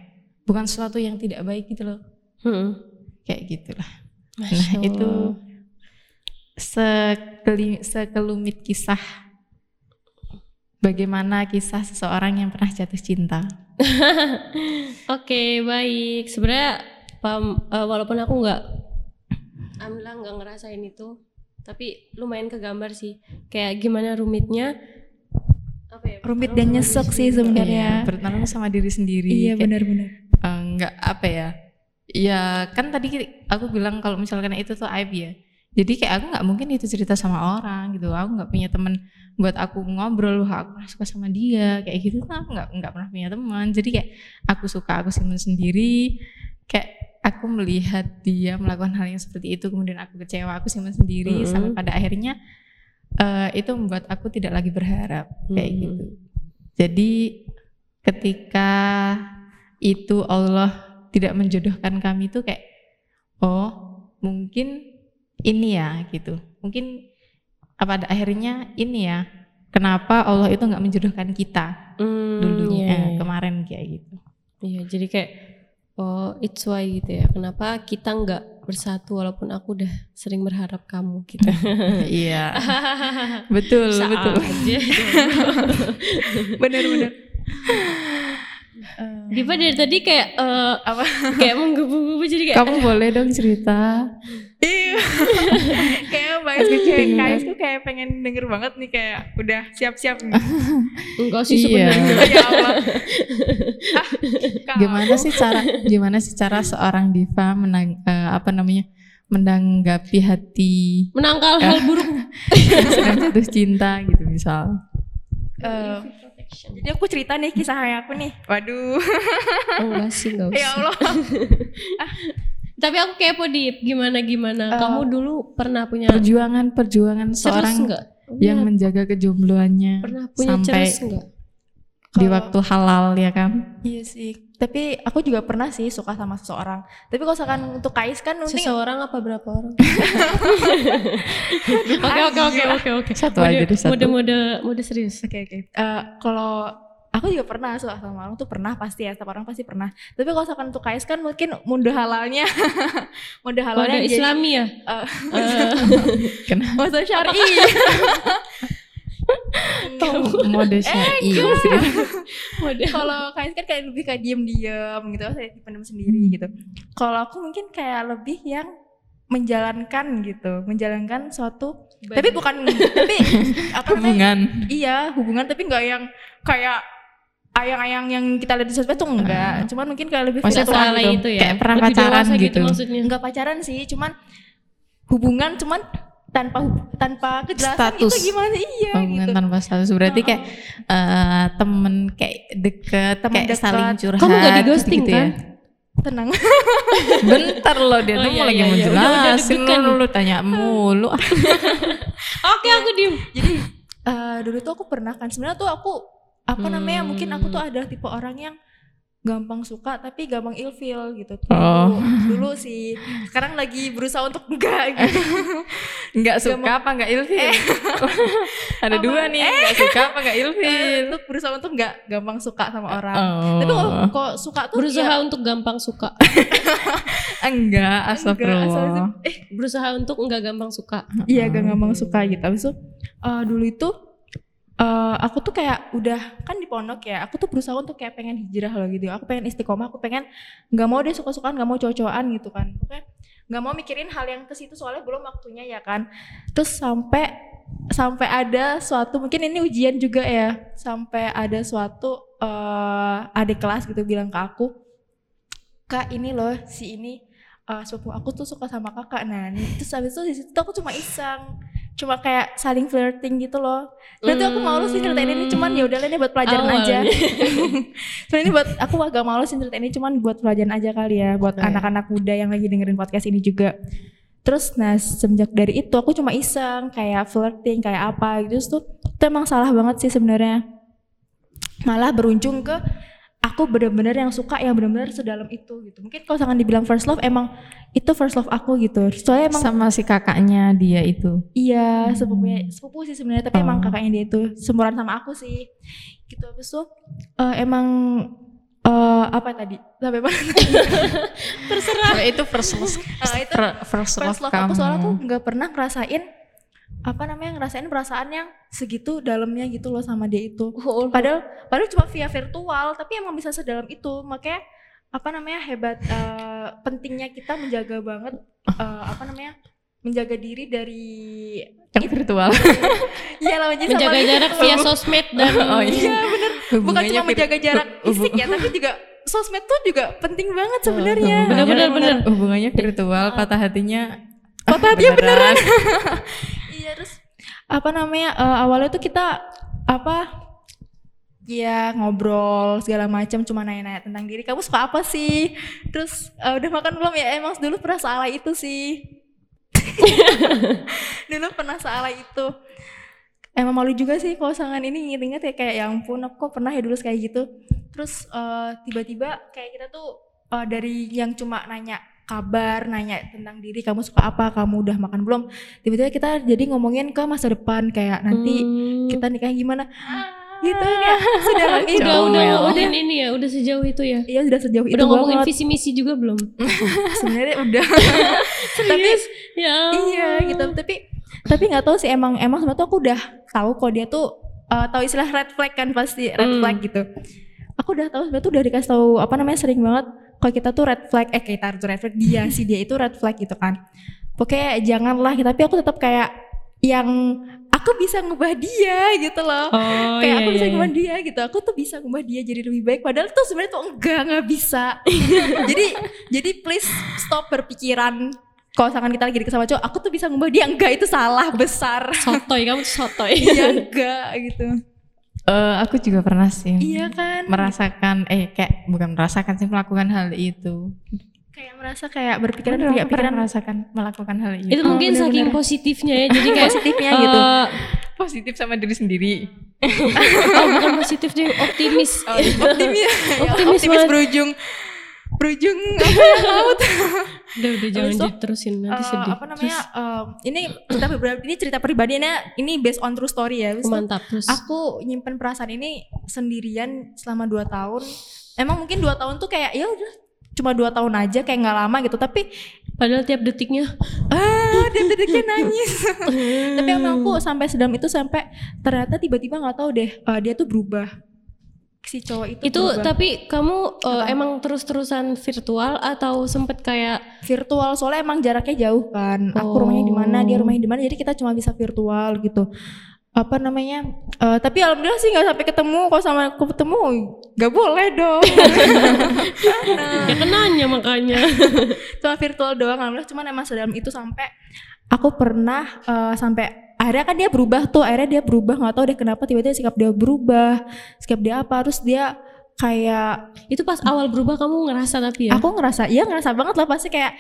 bukan sesuatu yang tidak baik gitu loh
Hmm.
kayak gitulah
Masya
Nah itu
Allah.
sekeli, sekelumit kisah bagaimana kisah seseorang yang pernah jatuh cinta.
Oke baik. Sebenarnya paham, eh, walaupun aku nggak, alhamdulillah nggak ngerasain itu, tapi lumayan kegambar sih. Kayak gimana rumitnya, apa ya?
rumit dan nyesek sih
Iya,
sebenarnya
bertarung sama diri sendiri.
iya benar-benar.
eh, nggak apa ya ya kan tadi aku bilang kalau misalkan itu tuh aib ya. Jadi kayak aku nggak mungkin itu cerita sama orang gitu. Aku nggak punya teman buat aku ngobrol wah aku suka sama dia kayak gitu. Tuh aku nggak nggak pernah punya teman. Jadi kayak aku suka aku simpen sendiri. Kayak aku melihat dia melakukan hal yang seperti itu kemudian aku kecewa aku simpen sendiri
Mm-mm.
sampai pada akhirnya eh, itu membuat aku tidak lagi berharap kayak
Mm-mm.
gitu jadi ketika itu Allah tidak menjodohkan kami itu kayak oh mungkin ini ya gitu mungkin apa pada akhirnya ini ya kenapa Allah itu nggak menjodohkan kita
Hmm,
dulu
iya,
eh,
iya.
kemarin kayak gitu
Iya, jadi kayak oh it's why gitu ya. Kenapa kita nggak bersatu walaupun aku udah sering berharap kamu gitu.
iya betul
Bisa
betul
aja.
benar-benar
Diva dari tadi kayak eh,
apa
kayak menggebu-gebu jadi kayak
kamu boleh dong cerita
Iya. kayak Bang Rizky kayak Kais tuh kayak pengen denger banget nih kayak udah siap-siap nih.
enggak sih
Iya.
sebenarnya.
ya Allah. Ah,
gimana sih cara gimana sih cara seorang diva menang eh, apa namanya menanggapi hati
Menangkal hal buruk.
sedang jatuh cinta gitu misal
Eh, jadi aku cerita nih kisah aku nih. Waduh.
enggak sih, enggak
ya
usah.
Allah.
Tapi aku kepo di gimana gimana.
Eh,
Kamu dulu pernah punya
perjuangan perjuangan seorang
enggak?
yang
Iya,
menjaga kejombloannya
pernah punya
sampai
ceres enggak?
di waktu halal ya kan
Iya sih. Tapi aku juga pernah sih suka sama seseorang. Tapi kalau misalkan untuk Kais kan mending
Seseorang apa berapa orang? Oke oke oke oke oke.
Satu aja deh, satu.
Mode mode mode serius.
Oke oke. Eh, kalau aku juga pernah suka sama orang tuh pernah pasti ya, setiap orang pasti pernah. Tapi kalau misalkan untuk Kais kan mungkin mode halalnya, mode halalnya
Mode
jadi-
Islami ya?
Eh,
Eh,
kenapa
mode syar'i.
mode syar'i
mode
kalau Kais kan kayak lebih kayak diem-diem gitu, saya dipendam sendiri gitu. Kalau aku mungkin kayak lebih yang menjalankan gitu, menjalankan suatu tapi bukan tapi apa namanya
hubungan
iya hubungan tapi nggak yang kayak ayang-ayang yang kita lihat di sosmed tuh enggak cuman mungkin kayak lebih
Maksudnya
gitu.
itu ya.
Kayak pernah
Lebih
pacaran
dewasa
gitu.
maksudnya.
enggak pacaran sih cuman hubungan cuman tanpa tanpa kejelasan
Status.
itu gimana iya
hubungan
gitu
tanpa status berarti kayak eh, temen kayak deket
Temen
kayak
deket.
saling curhat
Kamu nggak di ghosting,
gitu-gitu ya.
tenang
bentar loh dia
Oh,
tuh
iya,
lagi
iya,
mau
iya. Udah- udah
jelasin
deg-degan.
lu, lu tanya mulu
Oke aku diem.
jadi eh, dulu tuh aku pernah kan sebenarnya tuh aku apa namanya mungkin aku tuh
Hmm.
ada tipe orang yang gampang suka tapi gampang ilfeel gitu.
Oh.
dulu, dulu sih. Sekarang lagi berusaha untuk enggak gitu.
Nggak suka
Gampang-
apa nggak ilfil ada
Apa?
dua nih nggak suka apa nggak
Eh,
ilfil
untuk berusaha untuk nggak gampang suka sama orang.
oh.
tapi kalau kok suka tuh
Berusaha
ya,
untuk gampang suka.
enggak
enggak,
astagfirullah.
asal- eh
Berusaha untuk enggak gampang suka.
iya gak gampang suka gitu. Habis itu eh, dulu itu eh, aku tuh kayak udah kan di pondok ya aku tuh berusaha untuk kayak pengen hijrah loh gitu. Aku pengen istiqomah aku pengen nggak mau deh suka-sukaan nggak mau cowok-cowokan gitu kan. Pokoknya nggak mau mikirin hal yang ke situ soalnya belum waktunya ya kan. Terus sampai sampai ada suatu mungkin ini ujian juga ya sampai ada suatu eh adik kelas gitu bilang ke aku kak ini loh si ini eh sepupu aku tuh suka sama kakak nah terus habis itu di situ aku cuma iseng cuma kayak saling flirting gitu loh. Nanti aku malu sih ceritain ini cuman ya udahlah ini buat pelajaran aja.
Awalnya.
Cuman ini buat aku agak malu sih ceritain ini cuman buat pelajaran aja kali ya buat anak-anak muda yang lagi dengerin podcast ini juga. Terus nah semenjak dari itu aku cuma iseng kayak flirting kayak apa gitu. Terus tuh itu emang salah banget sih sebenarnya. Malah berujung ke aku bener-bener yang suka yang bener-bener sedalam itu gitu mungkin kalau misalkan dibilang first love emang itu first love aku gitu soalnya emang
sama si kakaknya dia itu
Iya, sepupunya sepupu sih sebenarnya, tapi emang
Oh.
kakaknya dia itu seumuran sama aku sih. Gitu habis itu eh, emang eh, apa tadi? Sampai mana?
Terserah.
Oh, itu first love
Eh, itu
first love,
first love
kamu
aku soalnya tuh nggak pernah ngerasain apa namanya ngerasain perasaan yang segitu dalamnya gitu loh sama dia itu.
Oh,
Padahal padahal cuma via virtual, tapi emang bisa sedalam itu. Makanya apa namanya hebat eh, pentingnya kita menjaga banget eh, apa namanya menjaga diri dari
yang virtual.
iya lah menjaga,
Menjaga jarak via sosmed dan
Oh, iya.
iya bener bukan
Hubungannya
cuma menjaga jarak fisik ya tapi juga sosmed tuh juga penting banget sebenarnya
Bener, bener, bener.
Hubungannya virtual, patah hatinya
Patah hatinya
beneran.
iya terus? Apa namanya eh, awalnya tuh kita apa ya ngobrol segala macam cuma nanya-nanya tentang diri. Kamu suka apa sih? Terus eh, udah makan belum? Ya emang dulu pernah salah itu sih. Dulu pernah salah itu. Emang malu juga sih kalau sangan ini inget-inget ya kayak ya ampun aku kok pernah ya dulu kayak gitu. Terus eh, tiba-tiba kayak kita tuh eh, dari yang cuma nanya kabar nanya tentang diri kamu suka apa? Kamu udah makan belum? Tiba-tiba kita jadi ngomongin ke masa depan kayak nanti
Hmm.
kita nikah gimana. Gitu ya. Sudah
udah
Jauh
udah
ya.
udah ini ya udah sejauh itu ya.
Iya sudah sejauh itu
udah ngomongin
banget
visi misi juga belum?
Sebenarnya udah. Tapi
ya
iya gitu. Tapi tapi nggak tahu sih emang emang sebenarnya tuh aku udah tahu kok dia tuh eh, tahu istilah red flag kan pasti red
Hmm.
flag gitu. Aku udah tahu sebenarnya tuh udah dikasih tahu apa namanya sering banget kalau kita tuh red flag eh kita tuh red flag. Dia si dia itu red flag gitu kan. Pokoknya janganlah tapi aku tetap kayak yang aku bisa ngubah dia gitu loh.
Oh
kayak
iya,
aku bisa
iya,
ngubah dia gitu. Aku tuh bisa ngubah dia jadi lebih baik. Padahal tuh sebenarnya tuh enggak nggak bisa. Jadi jadi please stop berpikiran. Kalau misalkan kita lagi deket sama cowok aku tuh bisa ngubah dia. Enggak itu salah besar.
Sotoy kamu tuh sotoy.
Iya enggak gitu
Eh, aku juga pernah sih
iya kan
merasakan eh kayak bukan merasakan sih melakukan hal itu.
kayak merasa kayak berpikiran
aku pernah
pikiran
merasakan melakukan hal itu.
itu mungkin
bener-bener.
saking positifnya ya jadi kayak
positifnya gitu
eh,
positif sama diri sendiri.
oh bukan positif deh optimis
optimis
Optimis
optimis
banget.
berujung berujung apa laut
udah udah jangan
itu,
diterusin nanti
Eh,
sedih.
apa namanya eh, ini cerita pribadi ini cerita pribadinya ini based on true story ya
Terus, mantap terus?
Aku nyimpen perasaan ini sendirian selama 2 tahun. Emang mungkin dua tahun tuh kayak ya udah cuma dua tahun aja kayak nggak lama gitu. Tapi
padahal tiap detiknya.
Ah dia dedeknya nangis. Tapi emang aku sampai sedang itu sampai ternyata tiba-tiba nggak tahu deh eh, dia tuh berubah si cowok itu
itu
berubah.
tapi kamu
Apa?
emang terus-terusan virtual atau sempet kayak
virtual soalnya emang jaraknya jauh kan. Aku
Oh.
rumahnya di mana dia rumahnya di mana jadi kita cuma bisa virtual gitu. Apa namanya? Eh, tapi alhamdulillah sih nggak sampai ketemu. Kalau sama aku ketemu nggak boleh dong.
Ya kenanya makanya.
Cuma virtual doang alhamdulillah. Cuman emang sedalam itu sampai aku pernah eh, sampai akhirnya kan dia berubah tuh akhirnya dia berubah nggak tahu deh kenapa tiba-tiba sikap dia berubah sikap dia apa terus dia kayak
itu pas awal berubah kamu ngerasa tapi ya?
Aku ngerasa iya ngerasa banget lah pasti kayak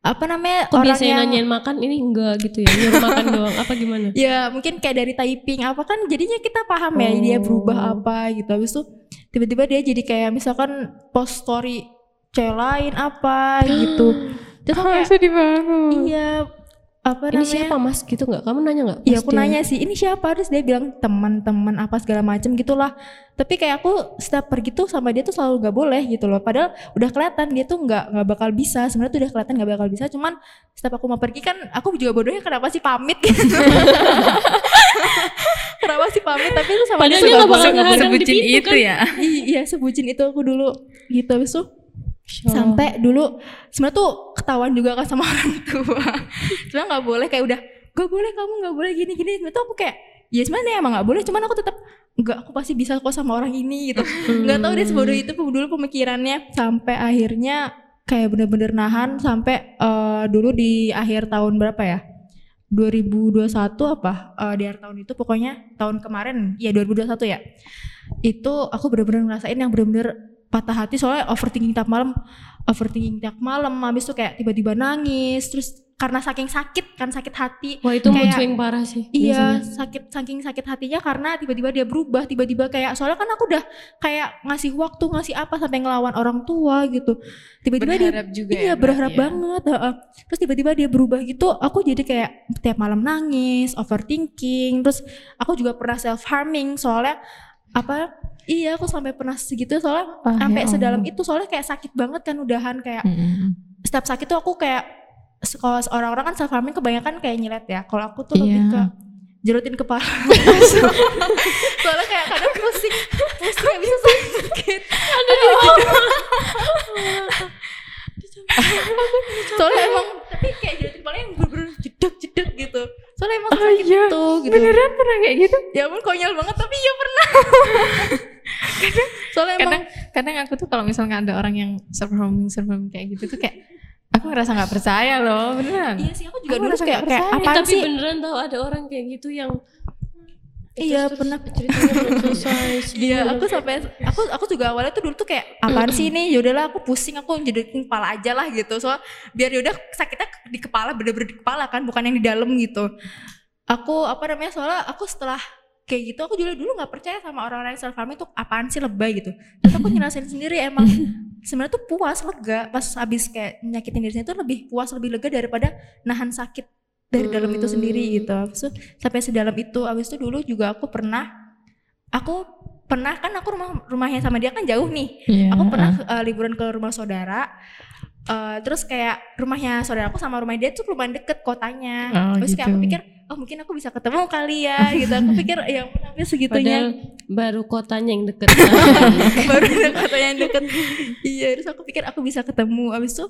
apa namanya
kok
orang
biasanya
yang
nanyain makan? Ini enggak gitu ya nyuruh makan doang apa gimana?
Ya mungkin kayak dari typing apa kan jadinya kita paham ya dia berubah
Oh.
apa gitu. Habis itu tiba-tiba dia jadi kayak misalkan post story cewek lain apa gitu. Terus kayak
sedih banget.
iya apa
ini
namanya?
siapa mas? Gitu nggak? Kamu nanya nggak?
Iya aku
dia-
nanya sih. Ini siapa? Terus dia bilang teman-teman apa segala macem gitulah. Tapi kayak aku setiap pergi tuh sama dia tuh selalu nggak boleh gitu loh. Padahal udah kelihatan dia tuh nggak nggak bakal bisa. Sebenarnya tuh udah kelihatan nggak bakal bisa. Cuman setiap aku mau pergi kan aku juga bodohnya kenapa sih pamit? Gitu. Kenapa sih pamit? Tapi itu sama
Padahal
dia
nggak bakal
Sebutin itu
kan.
ya.
I- iya sebutin itu aku dulu gitu. Habis sampai dulu sebenarnya tuh ketahuan juga kan sama orang tua. Cuma nggak boleh kayak udah gak boleh kamu nggak boleh gini gini itu aku kayak ya sebenarnya emang nggak boleh cuman aku tetap nggak aku pasti bisa kok sama orang ini gitu. Nggak tahu deh sebodoh itu dulu pemikirannya. Sampai akhirnya kayak bener-bener nahan sampai eh, dulu di akhir tahun berapa ya? 2021 apa Eh, di akhir tahun itu pokoknya tahun kemarin ya 2021 ya. Itu aku bener-bener ngerasain yang bener-bener patah hati soalnya overthinking tiap malam overthinking tiap malam habis itu kayak tiba-tiba nangis terus karena saking sakit kan sakit hati
wah itu mood
kayak-
swing parah sih
Iya,
biasanya.
sakit saking sakit hatinya karena tiba-tiba dia berubah, tiba-tiba kayak soalnya kan aku udah kayak ngasih waktu, ngasih apa sampai ngelawan orang tua gitu. Tiba-tiba dia
Berharap juga
iya
ya,
berharap
ya.
banget, heeh. Terus tiba-tiba dia berubah gitu, aku jadi kayak tiap malam nangis, overthinking, terus aku juga pernah self harming soalnya apa Iya, aku sampai pernah segitu soalnya
Ah,
sampai
ya
sedalam itu soalnya kayak sakit banget kan udahan kayak
Mm-mm.
setiap sakit tuh aku kayak kalau orang-orang kan self harming kebanyakan kayak nyilet ya. Kalau aku tuh lebih
Iya.
ke jerutin kepala. Soalnya kayak kadang pusing, pusing bisa sakit. Soalnya emang tapi kayak jerutin kepala yang bener-bener jeduk jedek jedek gitu soalnya emang
Oh
sakit
iya,
itu gitu
Beneran pernah kayak gitu?
ya ampun konyol banget tapi ya pernah soalnya emang
Kadang kadang aku tuh kalau misalnya ada orang yang surfing surfing kayak gitu tuh kayak aku ngerasa nggak percaya loh beneran.
iya sih aku juga
Aku
dulu kayak
nggak
kayak
percaya.
Eh,
apaan
tapi
sih
beneran tau ada orang kayak gitu yang
iya
Terus-
pernah
ceritanya belum selesai sedih
Iya, aku sampai aku aku juga awalnya tuh dulu tuh kayak apaan sih ini? Yaudahlah aku pusing, aku jedekin kepala aja lah gitu. Soal biar yaudah sakitnya di kepala bener-bener di kepala kan, bukan yang di dalam gitu. Aku apa namanya? Soalnya aku setelah kayak gitu aku juga dulu nggak percaya sama orang-orang yang self harming tuh apaan sih lebay gitu. Terus aku nyelesain sendiri emang sebenarnya tuh puas lega pas habis kayak nyakitin diri sendiri tuh lebih puas lebih lega daripada nahan sakit dari dalam itu sendiri
Hmm.
gitu. Itu sampai sedalam itu. Habis itu dulu juga aku pernah aku pernah kan aku rumah rumahnya sama dia kan jauh nih.
Iya.
Aku pernah uh, liburan ke rumah saudara. Uh, terus kayak rumahnya saudara aku sama rumah dia tuh lumayan deket kotanya.
Oh,
terus kayak aku
gitu.
pikir, oh mungkin aku bisa ketemu kali ya gitu. Aku pikir ya ampun sampai segitunya.
Padahal baru kotanya yang deket.
baru kotanya yang deket. iya, terus aku pikir aku bisa ketemu. Abis itu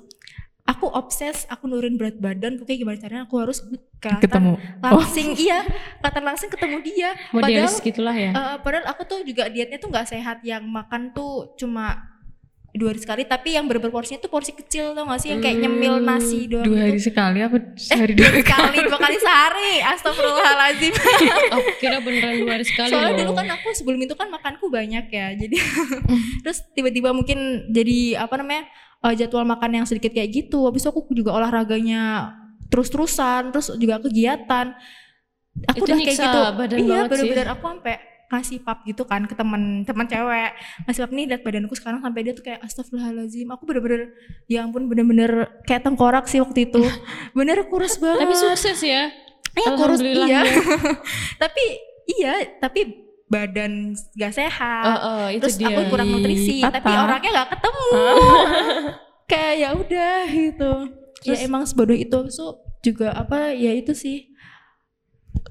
aku obses, aku nurunin berat badan. Pokoknya gimana caranya aku harus kelihatan
ketemu.
langsing. Iya, kelihatan langsing ketemu dia.
Modelis
Padahal
gitulah ya.
Eh, padahal aku tuh juga dietnya tuh nggak sehat yang makan tuh cuma dua hari sekali tapi yang bener porsinya tuh porsi kecil tau gak sih? Yang kayak nyemil
Hmm,
nasi doang
Dua hari
gitu.
sekali apa sehari
dua
dua
kali? dua kali sehari. Astagfirullahaladzim.
Oh, kira beneran dua hari sekali
soalnya
loh.
dulu kan aku sebelum itu kan makanku banyak ya jadi terus tiba-tiba mungkin jadi apa namanya eh, jadwal makan yang sedikit kayak gitu. Habis itu aku juga olahraganya terus-terusan terus juga kegiatan. Aku
Itu
udah kayak gitu.
badan
iya bener-bener aku sampai ngasih pap gitu kan ke teman teman cewek ngasih pap nih lihat badanku sekarang sampai dia tuh kayak astagfirullahaladzim aku bener-bener ya ampun bener-bener kayak tengkorak sih waktu itu bener kurus banget
Tapi sukses ya.
Iya kurus iya.
ya.
tapi iya, tapi badan gak sehat.
Oh, oh, itu
Terus
dia.
aku kurang nutrisi,
Patah.
tapi orangnya gak ketemu. Kayak ya udah gitu.
Terus-
ya emang sebodoh itu. So juga apa ya itu sih.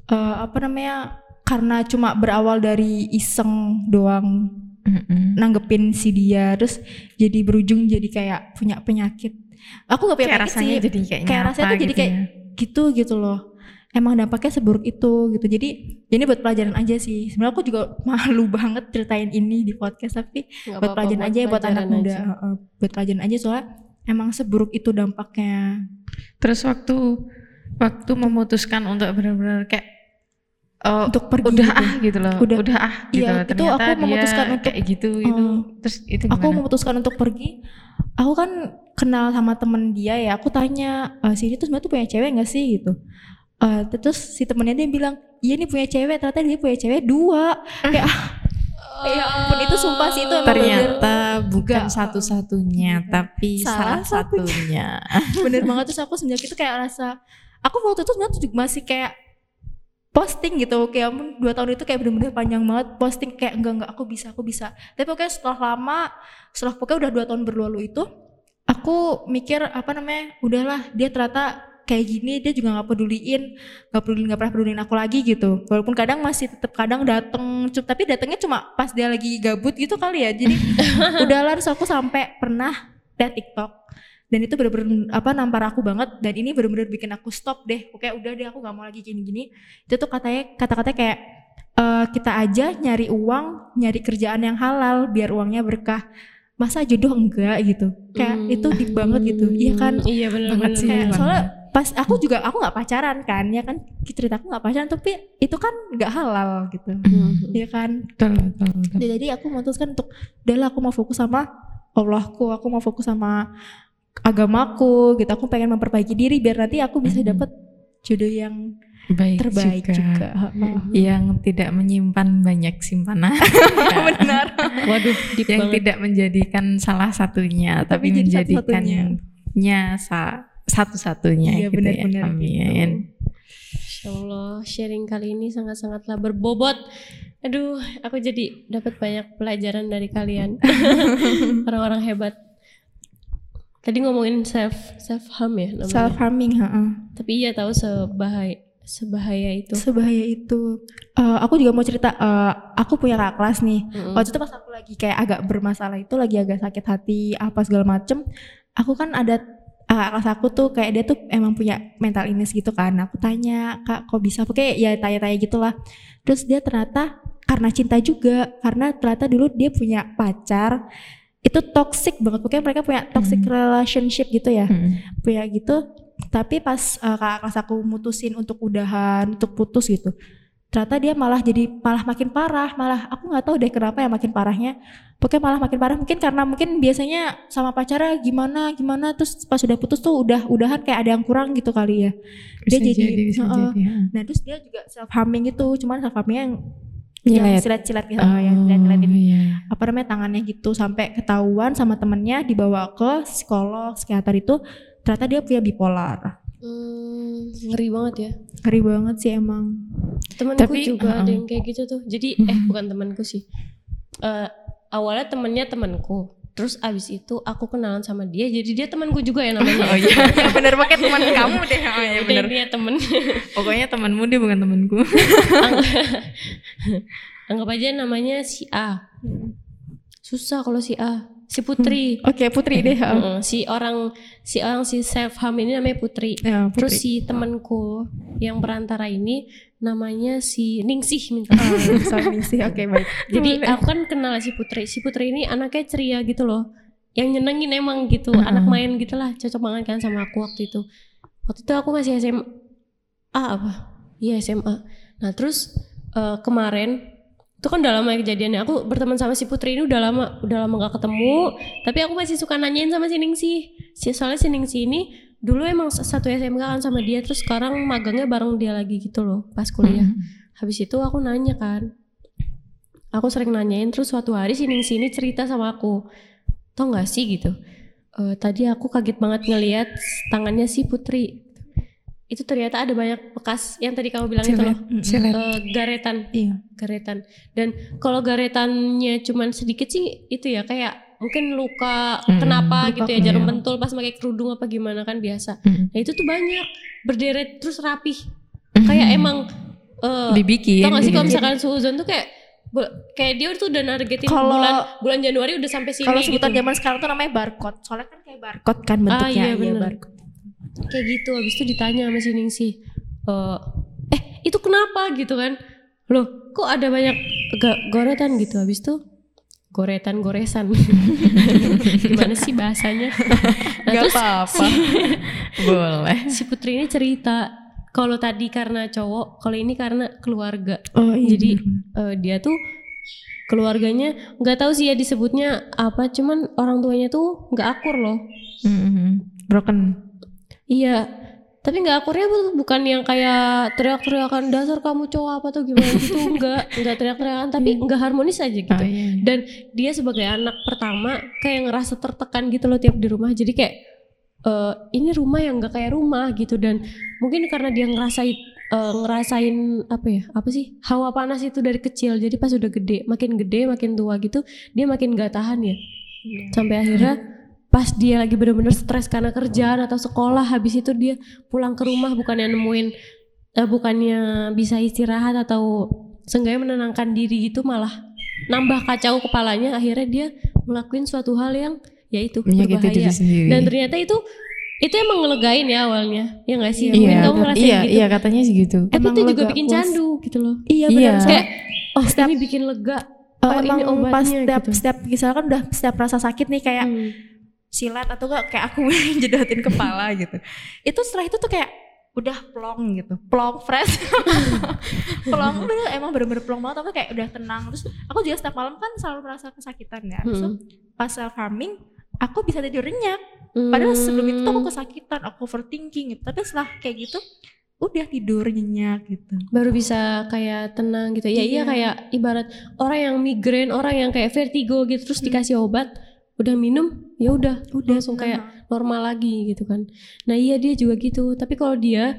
Eh, apa namanya? Karena cuma berawal dari iseng doang
Mm-mm.
nanggepin si dia, terus jadi berujung jadi kayak punya penyakit. Aku gak punya
Kayak
penyakit
rasanya
sih
jadi kayak,
kayak rasanya tuh jadi
gitu
kayak
ya.
gitu gitu loh emang dampaknya seburuk itu gitu jadi ya ini buat pelajaran aja sih sebenarnya aku juga malu banget ceritain ini di podcast tapi
Nggak
buat pelajaran aja ya buat anak muda
aja.
Buat pelajaran aja soalnya emang seburuk itu dampaknya
Terus waktu waktu memutuskan untuk benar-benar kayak oh,
untuk pergi
udah
gitu.
ah gitu loh.
Udah.
Udah, ah gitu
Iya,
loh.
itu aku memutuskan untuk-
kayak gitu gitu.
Oh.
Terus itu
aku memutuskan untuk pergi aku kan kenal sama temen dia ya aku tanya e, si ini tuh sebenarnya tuh punya cewek gak sih gitu Eh, terus si temennya dia bilang iya nih punya cewek ternyata dia punya cewek dua kayak ya ampun itu sumpah sih itu
Ternyata bukan
Enggak.
satu-satunya,
Bukan.
tapi
Salah
salah satunya.
bener banget terus aku semenjak itu kayak rasa aku waktu itu sebenarnya masih kayak posting gitu kayak ampun dua tahun itu kayak bener-bener panjang banget posting kayak enggak enggak aku bisa aku bisa. Tapi pokoknya setelah lama setelah pokoknya udah dua tahun berlalu itu aku mikir apa namanya udahlah dia ternyata kayak gini dia juga nggak peduliin nggak peduli nggak pernah peduliin aku lagi gitu. Walaupun kadang masih tetap kadang dateng tapi datangnya cuma pas dia lagi gabut gitu kali ya. Jadi udahlah terus aku sampai pernah lihat TikTok dan itu bener-bener apa nampar aku banget. Dan ini bener-bener bikin aku stop deh. Oke udah deh aku nggak mau lagi gini-gini. Itu tuh katanya kata-katanya kayak eh, kita aja nyari uang nyari kerjaan yang halal biar uangnya berkah. Masa jodoh enggak? gitu. Kayak
Hmm.
itu deep banget gitu. Iya kan?
Iya benar
Banget sih.
kayak
bener.
soalnya pas aku juga aku nggak pacaran kan ya kan? Cerita aku nggak pacaran tapi itu kan nggak halal gitu.
Hmm.
ya kan?
Betul, betul, betul.
Jadi aku memutuskan untuk udahlah aku mau fokus sama Allahku aku mau fokus sama agamaku gitu aku pengen memperbaiki diri biar nanti aku bisa dapat jodoh yang
Baik
terbaik
juga.
juga.
Yang tidak menyimpan banyak simpanan.
benar
Waduh, deep
yang
banget.
tidak menjadikan salah satunya, tapi,
Tapi jadi satu-satunya.
menjadikannya sa- satu-satunya
iya
gitu ya.
benar-benar
Amin.
Masya Allah, sharing kali ini sangat-sangatlah berbobot. Aduh, aku jadi dapat banyak pelajaran dari kalian. Orang-orang hebat. Tadi ngomongin self self harm ya namanya.
self harming heeh.
Tapi iya tahu sebahaya sebahaya itu.
sebahaya itu Eh, aku juga mau cerita eh, aku punya kakak kelas nih
Mm-mm.
waktu itu pas aku lagi kayak agak bermasalah itu lagi agak sakit hati apa segala macem aku kan ada kakak kelas aku tuh kayak dia tuh emang punya mental illness gitu kan aku tanya kak kok bisa pakai ya tanya-tanya gitulah terus dia ternyata karena cinta juga karena ternyata dulu dia punya pacar itu toxic banget pokoknya mereka punya toxic
Hmm.
relationship gitu ya
Hmm.
punya gitu tapi pas uh, kakak kelas aku mutusin untuk udahan untuk putus gitu ternyata dia malah jadi malah makin parah malah aku nggak tahu deh kenapa ya makin parahnya pokoknya malah makin parah mungkin karena mungkin biasanya sama pacarnya gimana gimana terus pas udah putus tuh udah udahan kayak ada yang kurang gitu kali ya dia
Bisa
jadi,
bisa
heeh.
jadi, ya.
nah terus dia juga self harming gitu cuman self harmingnya yang. Yang silat-silat gitu yang silat-silatin
Oh, iya.
apa namanya tangannya gitu sampai ketahuan sama temennya dibawa ke psikolog psikiater itu ternyata dia punya bipolar
Hmm, ngeri banget ya.
ngeri banget sih emang
Temanku
Tapi,
juga ada
uh-uh.
yang kayak gitu tuh. Jadi eh bukan temanku sih. Eh awalnya temennya temanku. Terus abis itu aku kenalan sama dia, jadi dia temanku juga ya namanya.
Oh iya, bener pakai teman kamu deh. Oh iya bener.
dia temen.
Pokoknya temanmu dia bukan temanku.
Anggap aja namanya si A. Susah kalau si A. Si Putri.
oke Putri deh.
Heeh, si orang si orang si self harm ini namanya Putri.
ya,
Terus
Putri.
si temanku yang perantara ini namanya si Ningsih minta.
Ah, sorry sih oke baik
Jadi aku kan kenal si Putri. Si Putri ini anaknya ceria gitu loh. Yang nyenengin emang gitu,
Heeh.
anak main gitulah, cocok banget kan sama aku waktu itu. Waktu itu aku masih SMA apa? Iya SMA. Nah terus eh, kemarin itu kan udah lama ya kejadiannya. Aku berteman sama si Putri ini udah lama, udah lama gak ketemu. Tapi aku masih suka nanyain sama si Ningsih. Si soalnya si Ningsih ini dulu emang satu SMK kan sama dia, terus sekarang magangnya bareng dia lagi gitu loh, pas kuliah. Habis itu aku nanya kan. Aku sering nanyain terus suatu hari si Ningsi ini cerita sama aku. Tau gak sih gitu. "Eh, tadi aku kaget banget ngeliat tangannya si Putri. Itu ternyata ada banyak bekas yang tadi kamu bilang itu loh.
Silet.
Eh, garetan,
iya
garetan. Dan kalau garetannya cuman sedikit sih itu ya kayak mungkin luka
Mm-mm,
kenapa
luka
gitu ya jarum
iya.
pentul pas pakai kerudung apa gimana kan biasa.
Mm.
Nah itu tuh banyak berderet terus rapih. Kayak emang eh,
dibikin.
Tau gak sih kalau misalkan suuzon tuh kayak kayak dia tuh udah nargetin
Kalau-
bulan bulan Januari udah sampai sini
kalau
gitu.
sebutan zaman sekarang tuh namanya barcode soalnya kan kayak barcode kan bentuknya
iya, bener.
barcode
Kayak gitu habis itu ditanya sama si Ningsih. Eh, eh itu kenapa gitu kan? Loh, kok ada banyak ga- goretan gitu habis itu goretan goresan. Gimana sih bahasanya? Nah,
Gak apa-apa. Boleh.
si Putri ini cerita kalau tadi karena cowok, kalau ini karena keluarga.
oh iya
Jadi eh, dia tuh keluarganya nggak tahu sih ya disebutnya apa, cuman orang tuanya tuh nggak akur loh.
Mm-mm. Broken.
Iya, tapi nggak akurnya bukan yang kayak teriak-teriakan dasar kamu cowok apa tuh gimana gitu, nggak nggak teriak-teriakan, tapi nggak harmonis aja gitu.
Oh, iya.
Dan dia sebagai anak pertama kayak ngerasa tertekan gitu loh tiap di rumah. Jadi kayak eh, ini rumah yang nggak kayak rumah gitu dan mungkin karena dia ngerasain eh, ngerasain apa ya apa sih hawa panas itu dari kecil. Jadi pas udah gede, makin gede, makin tua gitu, dia makin nggak tahan ya. Sampai akhirnya pas dia lagi bener-bener stres karena kerjaan atau sekolah, habis itu dia pulang ke rumah bukannya nemuin eh, bukannya bisa istirahat atau seenggaknya menenangkan diri gitu malah nambah kacau kepalanya akhirnya dia ngelakuin suatu hal yang ya itu
Menyakiti
berbahaya dan ternyata itu itu emang ngelegain ya awalnya ya nggak sih
Iya,
iya,
kamu
iya,
gitu
iya katanya sih gitu.
tapi
Emang
itu juga
lega,
bikin
puas.
candu gitu loh
iya
Iya.
benar
kayak oh
Setiap-
ini bikin lega
Oh,
oh,
emang
ini obatnya
pas setiap
gitu.
setiap misalkan udah setiap rasa sakit nih kayak
Hmm.
Silat atau enggak kayak aku jedotin kepala gitu. Itu setelah itu tuh kayak udah plong gitu, plong fresh, plong bener emang bener-bener plong banget tapi kayak udah tenang terus aku juga setiap malam kan selalu merasa kesakitan ya terus
Hmm.
pas self harming aku bisa tidur nyenyak
Hmm.
padahal sebelum itu tuh aku kesakitan aku overthinking gitu tapi setelah kayak gitu udah tidur nyenyak gitu
baru bisa kayak tenang gitu ya iya,
Iya.
kayak ibarat orang yang migrain orang yang kayak vertigo gitu terus
Hmm.
dikasih obat udah minum? Ya udah.
Udah
langsung kayak normal lagi gitu kan. Nah iya dia juga gitu. Tapi kalau dia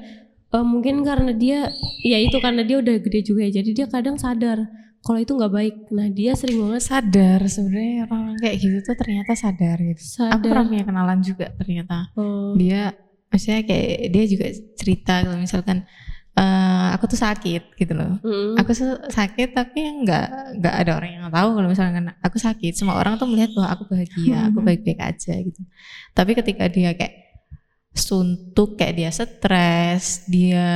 eh, mungkin karena dia ya itu karena dia udah gede juga ya. Jadi dia kadang sadar kalau itu nggak baik. Nah dia sering banget
Sadar sebenarnya orang kayak gitu tuh ternyata sadar gitu. Aku
sadar.
pernah punya kenalan juga ternyata.
Oh,
Dia maksudnya kayak dia juga cerita kalau misalkan eh, aku tuh sakit gitu loh.
mm,
Aku tuh sakit tapi nggak nggak ada orang yang tahu kalau misalkan aku sakit. Semua orang tuh melihat bahwa aku bahagia, aku
Mhm.
baik-baik aja gitu. Tapi ketika dia kayak suntuk kayak dia stres dia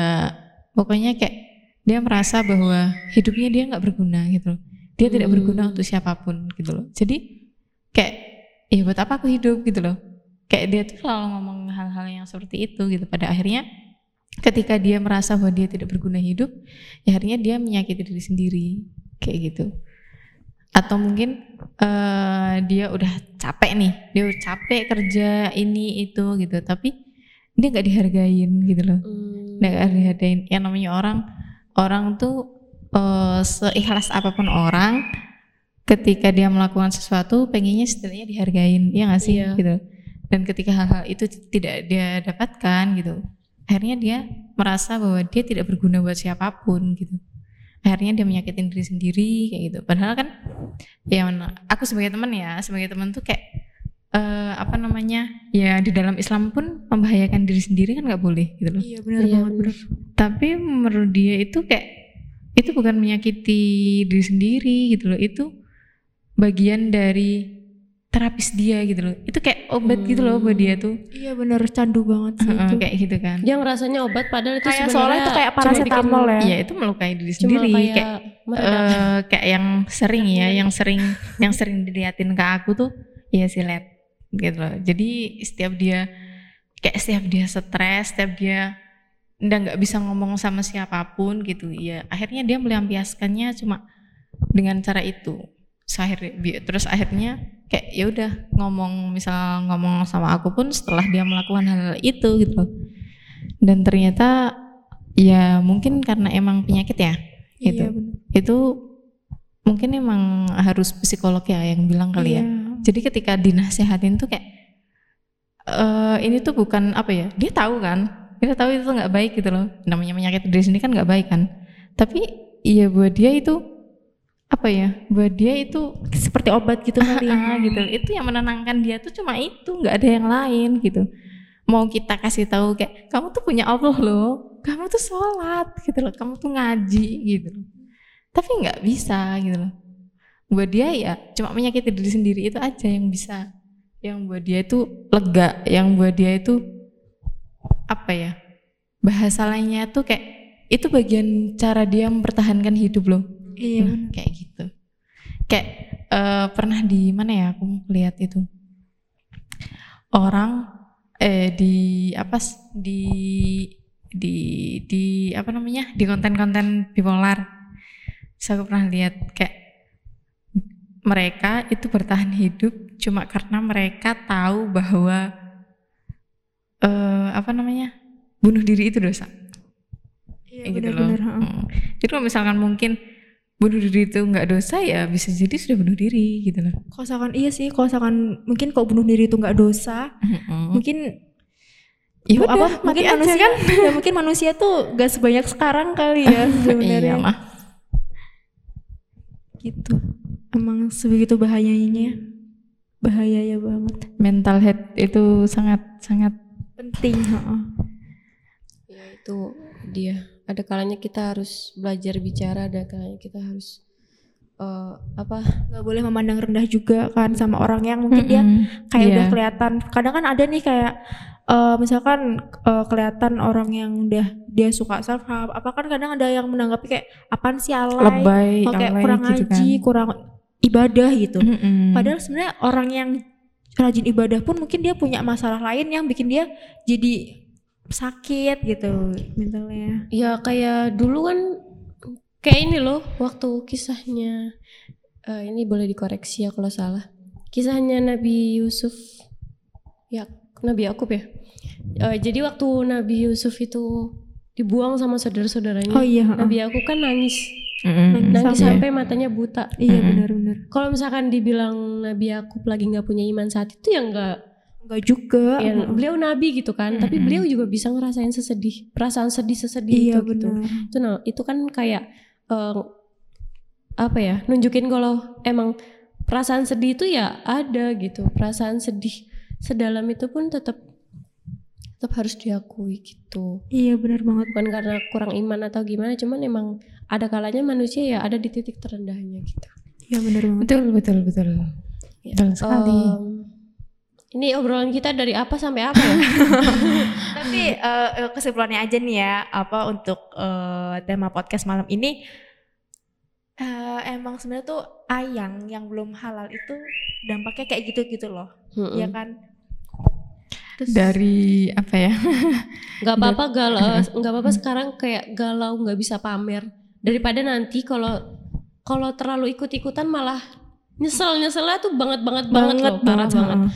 pokoknya kayak dia merasa bahwa hidupnya dia nggak berguna gitu loh dia tidak
Hmm.
berguna untuk siapa pun gitu loh jadi kayak ya buat apa aku hidup gitu loh kayak dia tuh selalu ngomong hal-hal yang seperti itu gitu pada akhirnya ketika dia merasa bahwa dia tidak berguna hidup ya akhirnya dia menyakiti diri sendiri kayak gitu. Atau mungkin eh, dia udah capek nih dia udah capek kerja ini itu gitu. Tapi dia nggak dihargain gitu loh.
Hmm.
nggak dihargain. Yang namanya orang orang tuh eh, seikhlas apa pun orang ketika dia melakukan sesuatu pengennya setidaknya dihargain. Ya nggak sih?
Iya.
gitu. Dan ketika hal-hal itu tidak dia dapatkan gitu akhirnya dia merasa bahwa dia tidak berguna buat siapa pun gitu akhirnya dia menyakitin diri sendiri kayak gitu padahal kan ya mana- aku sebagai teman ya sebagai teman tuh kayak eh, apa namanya ya di dalam Islam pun membahayakan diri sendiri kan nggak boleh gitu loh
Iya benar
Iya,
banget.
bener.
tapi menurut dia itu kayak itu bukan menyakiti diri sendiri gitu loh itu bagian dari terapis dia gitu loh. Itu kayak obat gitu loh buat dia tuh.
Iya benar candu banget sih
Heeh,
itu.
kayak gitu kan.
Yang rasanya obat padahal itu
Kayak
sebenarnya
soalnya itu kayak paracetamol ya.
Iya itu melukai diri
Cuma
sendiri
kayak,
kayak eh, kayak yang sering ya yang sering yang sering diliatin ke aku tuh ya silet gitu loh. Jadi setiap dia kayak setiap dia stres setiap dia udah nggak bisa ngomong sama siapa pun gitu ya akhirnya dia melampiaskannya cuma dengan cara itu. So, akhirnya- bi- terus akhirnya kayak ya udah ngomong misal ngomong sama aku pun setelah dia melakukan hal itu gitu loh dan ternyata ya mungkin karena emang penyakit ya gitu
Iya benar.
itu mungkin emang harus psikolog ya yang bilang kali ya.
Iya.
Jadi ketika dinasehatin tuh kayak eh ini tuh bukan apa ya? Dia tahu kan? Dia tahu itu nggak baik gitu loh. Namanya penyakit diri sendiri kan nggak baik kan? Tapi iya buat dia itu apa ya? Buat dia itu
Seperti obat gitu kali ya.
ah, gitu. Itu yang menenangkan dia tuh cuma itu, nggak ada yang lain gitu. Mau kita kasih tahu kayak kamu tuh punya Allah loh, kamu tuh sholat gitu loh, kamu tuh ngaji gitu loh. Tapi nggak bisa gitu loh. Buat dia ya cuma menyakiti diri sendiri itu aja yang bisa, yang buat dia itu lega, yang buat dia itu apa ya? Bahasa lainnya tuh kayak itu bagian cara dia mempertahankan hidup loh.
Iya.
Nah, kayak gitu. Kayak eh, pernah di mana ya aku lihat itu orang eh di apa di di di apa namanya di konten-konten bipolar. Terus aku pernah lihat kayak mereka itu bertahan hidup cuma karena mereka tahu bahwa eh apa namanya bunuh diri itu dosa
Iya
gitu loh.
benar-benar. heeh.
Mm. Jadi kalau misalkan mungkin bunuh diri itu nggak dosa ya bisa jadi sudah bunuh diri gitu loh.
Kalau misalkan iya sih, kalau misalkan mungkin kalau bunuh diri itu nggak dosa,
Mm-mm.
mungkin
Ya udah,
apa mungkin
aja
manusia
kan.
ya mungkin manusia tuh gak sebanyak sekarang kali ya
Iya
sebenarnya
mah.
gitu emang sebegitu bahayanya bahaya ya banget
Mental health itu sangat sangat
penting heeh.
ya itu dia ada kalanya kita harus belajar bicara ada kalanya kita harus eh, apa
nggak boleh memandang rendah juga kan sama orang yang mungkin dia
Mm-mm.
kayak
Iya.
udah kelihatan kadang kan ada nih kayak eh, misalkan eh, kelihatan orang yang udah dia suka self help apa kan kadang ada yang menanggapi kayak apaan sih alay
lebay,
Oh, kayak
alay
kurang
gitu
ngaji
kan.
kurang ibadah gitu
Mm-mm.
Padahal sebenarnya orang yang rajin ibadah pun mungkin dia punya masalah lain yang bikin dia jadi sakit gitu mentalnya.
ya kayak dulu kan kayak ini loh waktu kisahnya eh, ini boleh dikoreksi ya kalau salah kisahnya Nabi Yusuf ya Nabi Yakub ya Eh, jadi waktu Nabi Yusuf itu dibuang sama saudara-saudaranya
Oh iya,
Nabi Yakub kan nangis
Mm-mm.
nangis
Sampai-
sampai matanya buta
iya
Mm-mm.
benar-benar.
kalau misalkan dibilang Nabi Yakub lagi nggak punya iman saat itu ya nggak
Enggak juga.
ya, beliau nabi gitu kan tapi
Mm-mm.
beliau juga bisa ngerasain sesedih perasaan sedih sesedih
Iya
itu gitu
benar.
itu nah itu kan kayak eh, apa ya nunjukin kalau emang perasaan sedih itu ya ada gitu perasaan sedih sedalam itu pun tetap tetap harus diakui gitu
Iya benar banget.
bukan karena kurang iman atau gimana cuman emang ada kalanya manusia ya ada di titik terendahnya gitu
Iya benar banget.
Betul betul betul.
Ya,
Betul sekali.
Em, Ini obrolan kita dari apa sampai apa ya?
Tapi eh, eh, kesimpulannya aja nih ya, apa untuk eh, tema podcast malam ini eh, emang sebenarnya tuh ayang yang belum halal itu dampaknya kayak gitu-gitu loh,
Mm-mm.
ya kan? Terus
Dari apa ya?
Gak apa-apa galau, nggak apa-apa sekarang kayak galau nggak bisa pamer daripada nanti kalau kalau terlalu ikut-ikutan malah nyesel nyeselnya tuh banget banget banget, loh parah banget.
heeh.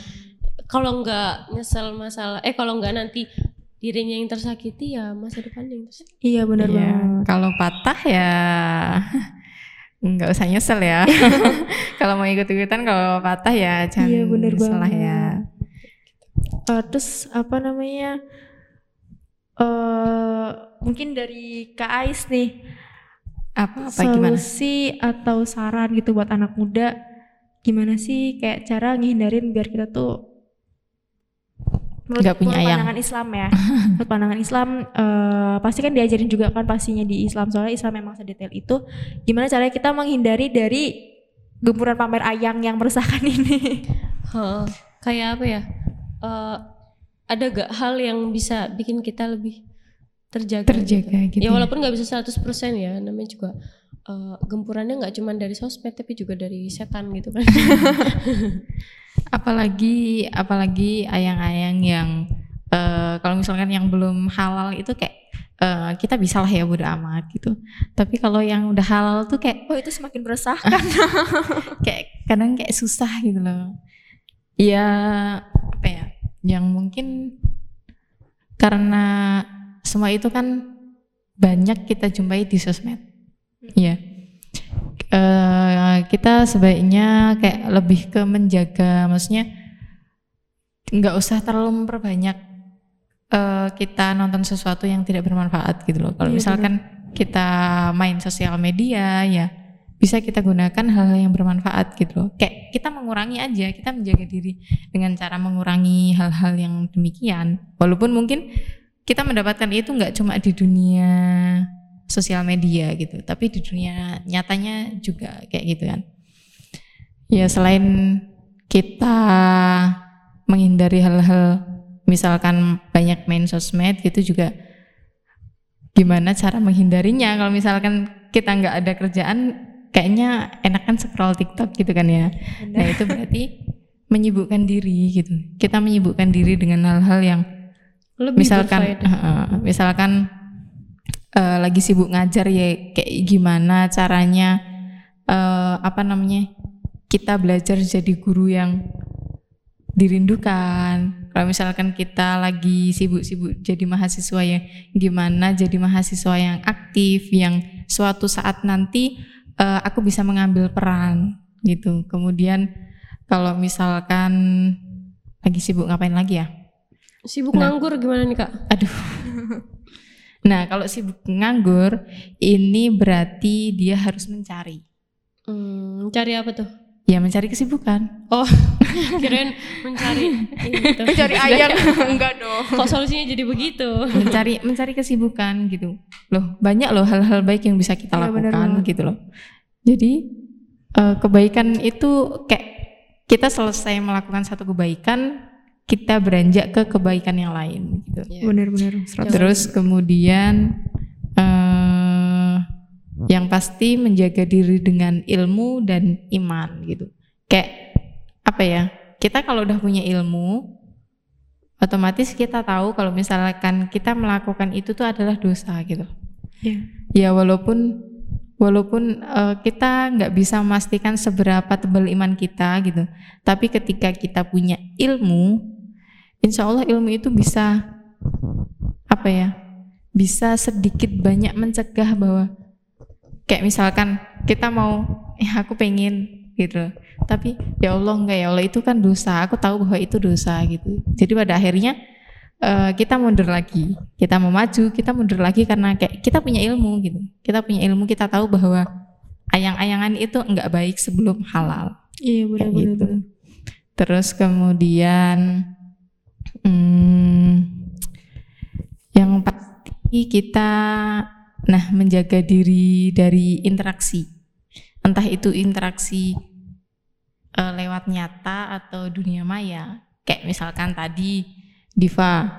Kalau nggak nyesel masalah, eh kalau nggak nanti dirinya yang tersakiti ya masa depannya yang tersakiti.
Iya benar
Iya,
banget.
Kalau patah ya nggak usah nyesel ya. kalau mau ikut-ikutan kalau patah ya jangan
Iya, bener
nyesel lah
banget.
ya.
Eh, terus apa namanya? eh mungkin dari Kak Ais nih,
Apa apa gimana?
solusi atau saran gitu buat anak muda, gimana sih kayak cara ngehindarin biar kita tuh menurut,
Nggak punya
menurut
ayang.
pandangan Islam ya, menurut pandangan Islam eh, pasti kan diajarin juga kan pastinya di Islam soalnya Islam memang sedetail itu. Gimana caranya kita menghindari dari gempuran pamer ayang yang meresahkan ini?
Heeh. kayak apa ya? Eh, ada gak hal yang bisa bikin kita lebih terjaga?
Terjaga gitu.
Ya walaupun nggak bisa 100% ya, namanya juga eh, gempurannya nggak cuma dari sosmed tapi juga dari setan gitu kan.
apalagi apalagi ayang-ayang yang eh, kalau misalkan yang belum halal itu kayak eh, kita bisa lah ya bodo amat gitu. Tapi kalau yang udah halal tuh kayak
Oh itu semakin meresahkan.
kayak kadang kayak susah gitu loh. Ya apa ya? Yang mungkin karena semua itu kan banyak kita jumpai di sosmed. Iya. Eh, kita sebaiknya kayak lebih ke menjaga, maksudnya nggak usah terlalu memperbanyak eh, kita nonton sesuatu yang tidak bermanfaat gitu loh. Kalau
Iya,
misalkan kita main sosial media ya bisa kita gunakan hal-hal yang bermanfaat gitu loh. Kayak kita mengurangi aja, kita menjaga diri dengan cara mengurangi hal-hal yang demikian. Walaupun mungkin kita mendapatkan itu nggak cuma di dunia sosial media gitu, tapi di dunia nyatanya juga kayak gitu kan. Ya selain kita menghindari hal-hal misalkan banyak main sosmed gitu juga gimana cara menghindarinya kalau misalkan kita nggak ada kerjaan kayaknya enakan scroll TikTok gitu kan ya. Nah itu berarti menyibukkan diri gitu. Kita menyibukkan diri dengan hal-hal yang
Lebih
misalkan
berfaedah.
Heeh, misalkan eh, lagi sibuk ngajar ya kayak gimana caranya eh, apa namanya kita belajar jadi guru yang dirindukan kalau misalkan kita lagi sibuk-sibuk jadi mahasiswa yang gimana jadi mahasiswa yang aktif yang suatu saat nanti eh, aku bisa mengambil peran gitu kemudian kalau misalkan lagi sibuk ngapain lagi ya
Sibuk
Nah.
nganggur gimana nih kak?
Aduh. Nah, kalau sibuk nganggur, ini berarti dia harus mencari.
Hmm, cari apa tuh?
Ya, mencari kesibukan.
Oh, kirain mencari itu.
Mencari ayang enggak dong.
Kok solusinya jadi begitu?
Mencari mencari kesibukan gitu. Loh, banyak loh hal-hal baik yang bisa kita
benar
lakukan
banget.
gitu loh. Jadi eh, kebaikan itu kayak kita selesai melakukan satu kebaikan, kita beranjak ke kebaikan yang lain gitu.
Benar-benar.
Terus kemudian eh yang pasti menjaga diri dengan ilmu dan iman gitu. Kayak apa ya? Kita kalau udah punya ilmu otomatis kita tahu kalau misalkan kita melakukan itu tuh adalah dosa gitu.
Iya.
Ya walaupun walaupun eh, kita nggak bisa memastikan seberapa tebal iman kita gitu. Tapi ketika kita punya ilmu, insya Allah ilmu itu bisa apa ya? Bisa sedikit banyak mencegah bahwa kayak misalkan kita mau, eh aku pengen gitu. Tapi ya Allah enggak ya Allah itu kan dosa. Aku tahu bahwa itu dosa gitu. Jadi pada akhirnya eh, kita mundur lagi. Kita mau maju, kita mundur lagi karena kayak kita punya ilmu gitu. Kita punya ilmu, kita tahu bahwa ayang-ayangan itu enggak baik sebelum halal
Iya benar-benar.
gitu. Terus kemudian hmm, yang pasti kita nah menjaga diri dari interaksi. Entah itu interaksi eh, lewat nyata atau dunia maya. kayak misalkan tadi Diva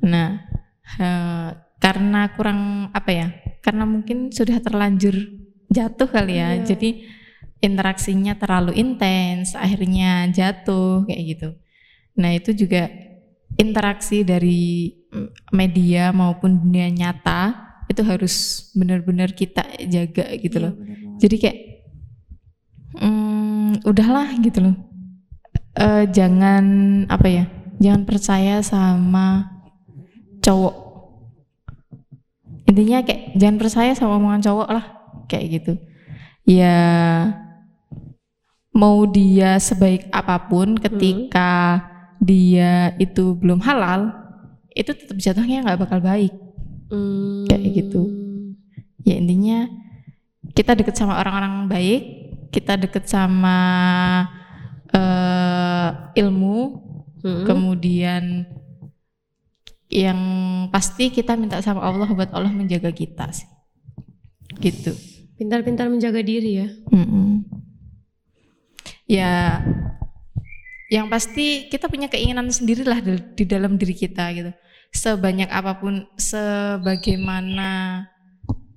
nah eh, karena kurang apa ya karena mungkin sudah terlanjur jatuh kali ya
Iya.
jadi interaksinya terlalu intens akhirnya jatuh kayak gitu nah itu juga interaksi dari mm, media maupun dunia nyata itu harus benar-benar kita jaga gitu
Iya,
loh. jadi kayak hmm, udahlah gitu loh. Eh, jangan apa ya jangan percaya sama cowok. Intinya kayak jangan percaya sama omongan cowok lah kayak gitu. Ya mau dia sebaik apa pun ketika dia itu belum halal itu tetap jatuhnya nggak bakal baik
Hmm.
Kayak gitu. ya intinya kita deket sama orang-orang baik kita deket sama eh, ilmu
Hmm.
kemudian yang pasti kita minta sama Allah buat Allah menjaga kita sih gitu
Pintar-pintar menjaga diri ya.
Mm-mm. ya yang pasti kita punya keinginan sendirilah di, di dalam diri kita gitu. Sebanyak apa pun sebagaimana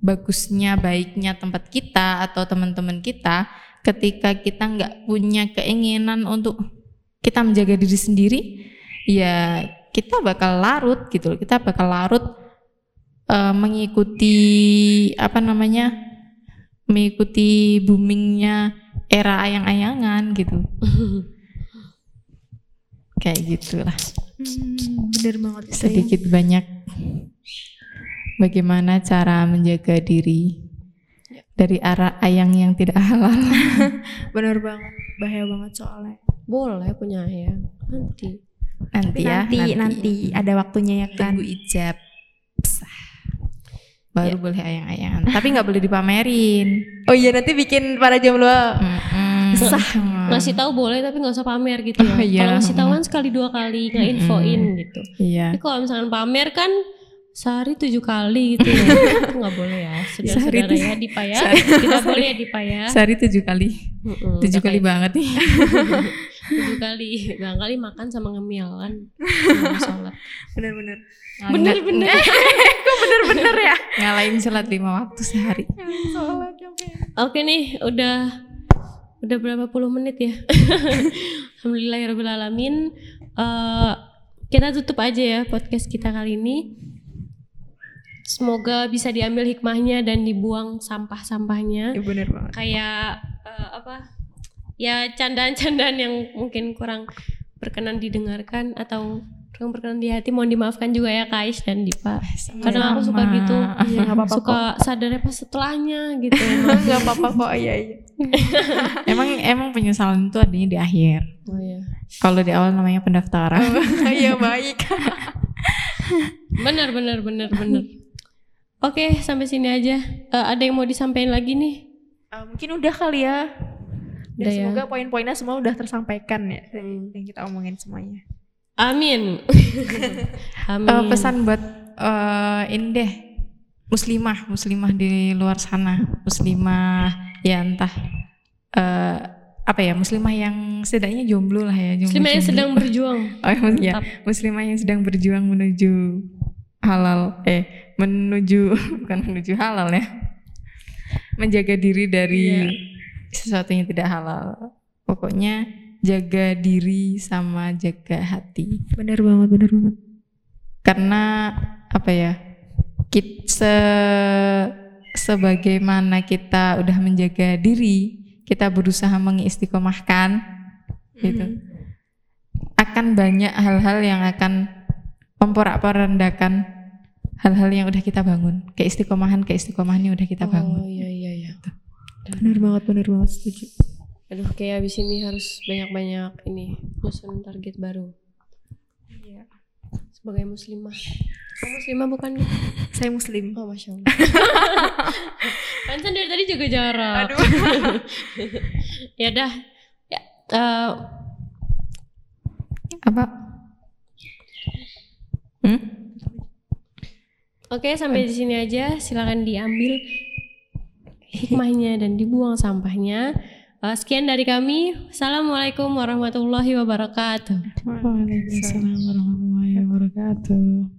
bagusnya baiknya tempat kita atau teman-teman kita ketika kita nggak punya keinginan untuk kita menjaga diri sendiri ya kita bakal larut gitu kita bakal larut eh, mengikuti apa namanya mengikuti boomingnya era ayang-ayangan gitu kayak gitulah.
Hmm, bener banget ya.
sedikit banyak bagaimana cara menjaga diri dari arah ayang yang tidak halal.
Bener banget bahaya banget soalnya.
Boleh punya ya. Nanti.
nanti ya
nanti, nanti. ada waktunya ya kan.
Tunggu ijab. Baru boleh ayang-ayangan. Tapi nggak boleh dipamerin.
Oh iya nanti bikin para jomblo.
Mm-mm.
Sah.
Ngasih tahu boleh tapi nggak usah pamer gitu ya.
Oh, iya.
Kalau ngasih tahu kan sekali dua kali nge-infoin gitu.
iya
Tapi kalau misalkan pamer kan sehari tujuh kali gitu ya. Nggak boleh ya.
Sehari
Saudara-saudara
tujuh-
ya Dipa ya.
sehari-
Tidak boleh ya Dipa ya.
sehari tujuh kali
Mm-mm,
tujuh kali banget nih
tujuh kali. Barangkali makan sama ngemil kan. Sholat.
bener-bener
Bener-bener.
bener-bener ya
ngalahin sholat lima waktu sehari
Oke nih, udah udah berapa puluh menit ya? Alhamdulillahirobbilalamin. Eh kita tutup aja ya podcast kita kali ini. Semoga bisa diambil hikmahnya dan dibuang sampah-sampahnya.
ya, bener banget
Kayak eh, apa? Ya candaan-candaan yang mungkin kurang berkenan didengarkan atau kurang berkenan di hati. Mohon dimaafkan juga ya Kais dan Dipa. Kadang aku suka gitu.
Iya, nggak apa-apa
suka sadarnya pas setelahnya gitu.
nggak apa-apa kok iya iya
emang emang penyesalan itu adanya di akhir
Oh iya.
kalau di awal namanya pendaftaran
iya baik
Benar, benar, benar, benar. Oke, sampai sini aja. Eh, ada yang mau disampaikan lagi nih?
Eh, mungkin udah kali ya dan
Udah ya.
semoga poin-poinnya semua udah tersampaikan ya yang kita omongin semuanya
Amin. Amin.
Eh, pesan buat eh, ini deh muslimah muslimah di luar sana muslimah ya entah eh, apa ya muslimah yang setidaknya jomblo lah ya jomblo
Muslimah yang sedang berjuang.
oh.
Mantap.
muslimah yang sedang berjuang menuju halal eh menuju bukan menuju halal ya menjaga diri dari
Iya.
sesuatu yang tidak halal pokoknya jaga diri sama jaga hati.
Bener banget bener banget.
Karena apa ya kita se sebagaimana kita udah menjaga diri kita berusaha mengistiqomahkan gitu. Akan banyak hal-hal yang akan memporak-porandakan hal-hal yang udah kita bangun. Keistiqomahan keistiqomahan yang udah kita
Oh
bangun.
iya iya iya.
bener banget bener banget setuju
Aduh, kayak abis ini harus banyak-banyak ini nyusun target baru.
Iya.
Sebagai muslimah. Kamu muslimah bukan?
Saya muslim
Oh, masya Allah. Dari tadi juga jarak.
aduh
ya dah. Ya, eh,
apa hmm?
Oke, sampai di sini aja. Silakan diambil hikmahnya dan dibuang sampahnya. Eh, sekian dari kami. Assalamualaikum warahmatullahi wabarakatuh.
Waalaikumsalam warahmatullahi wabarakatuh.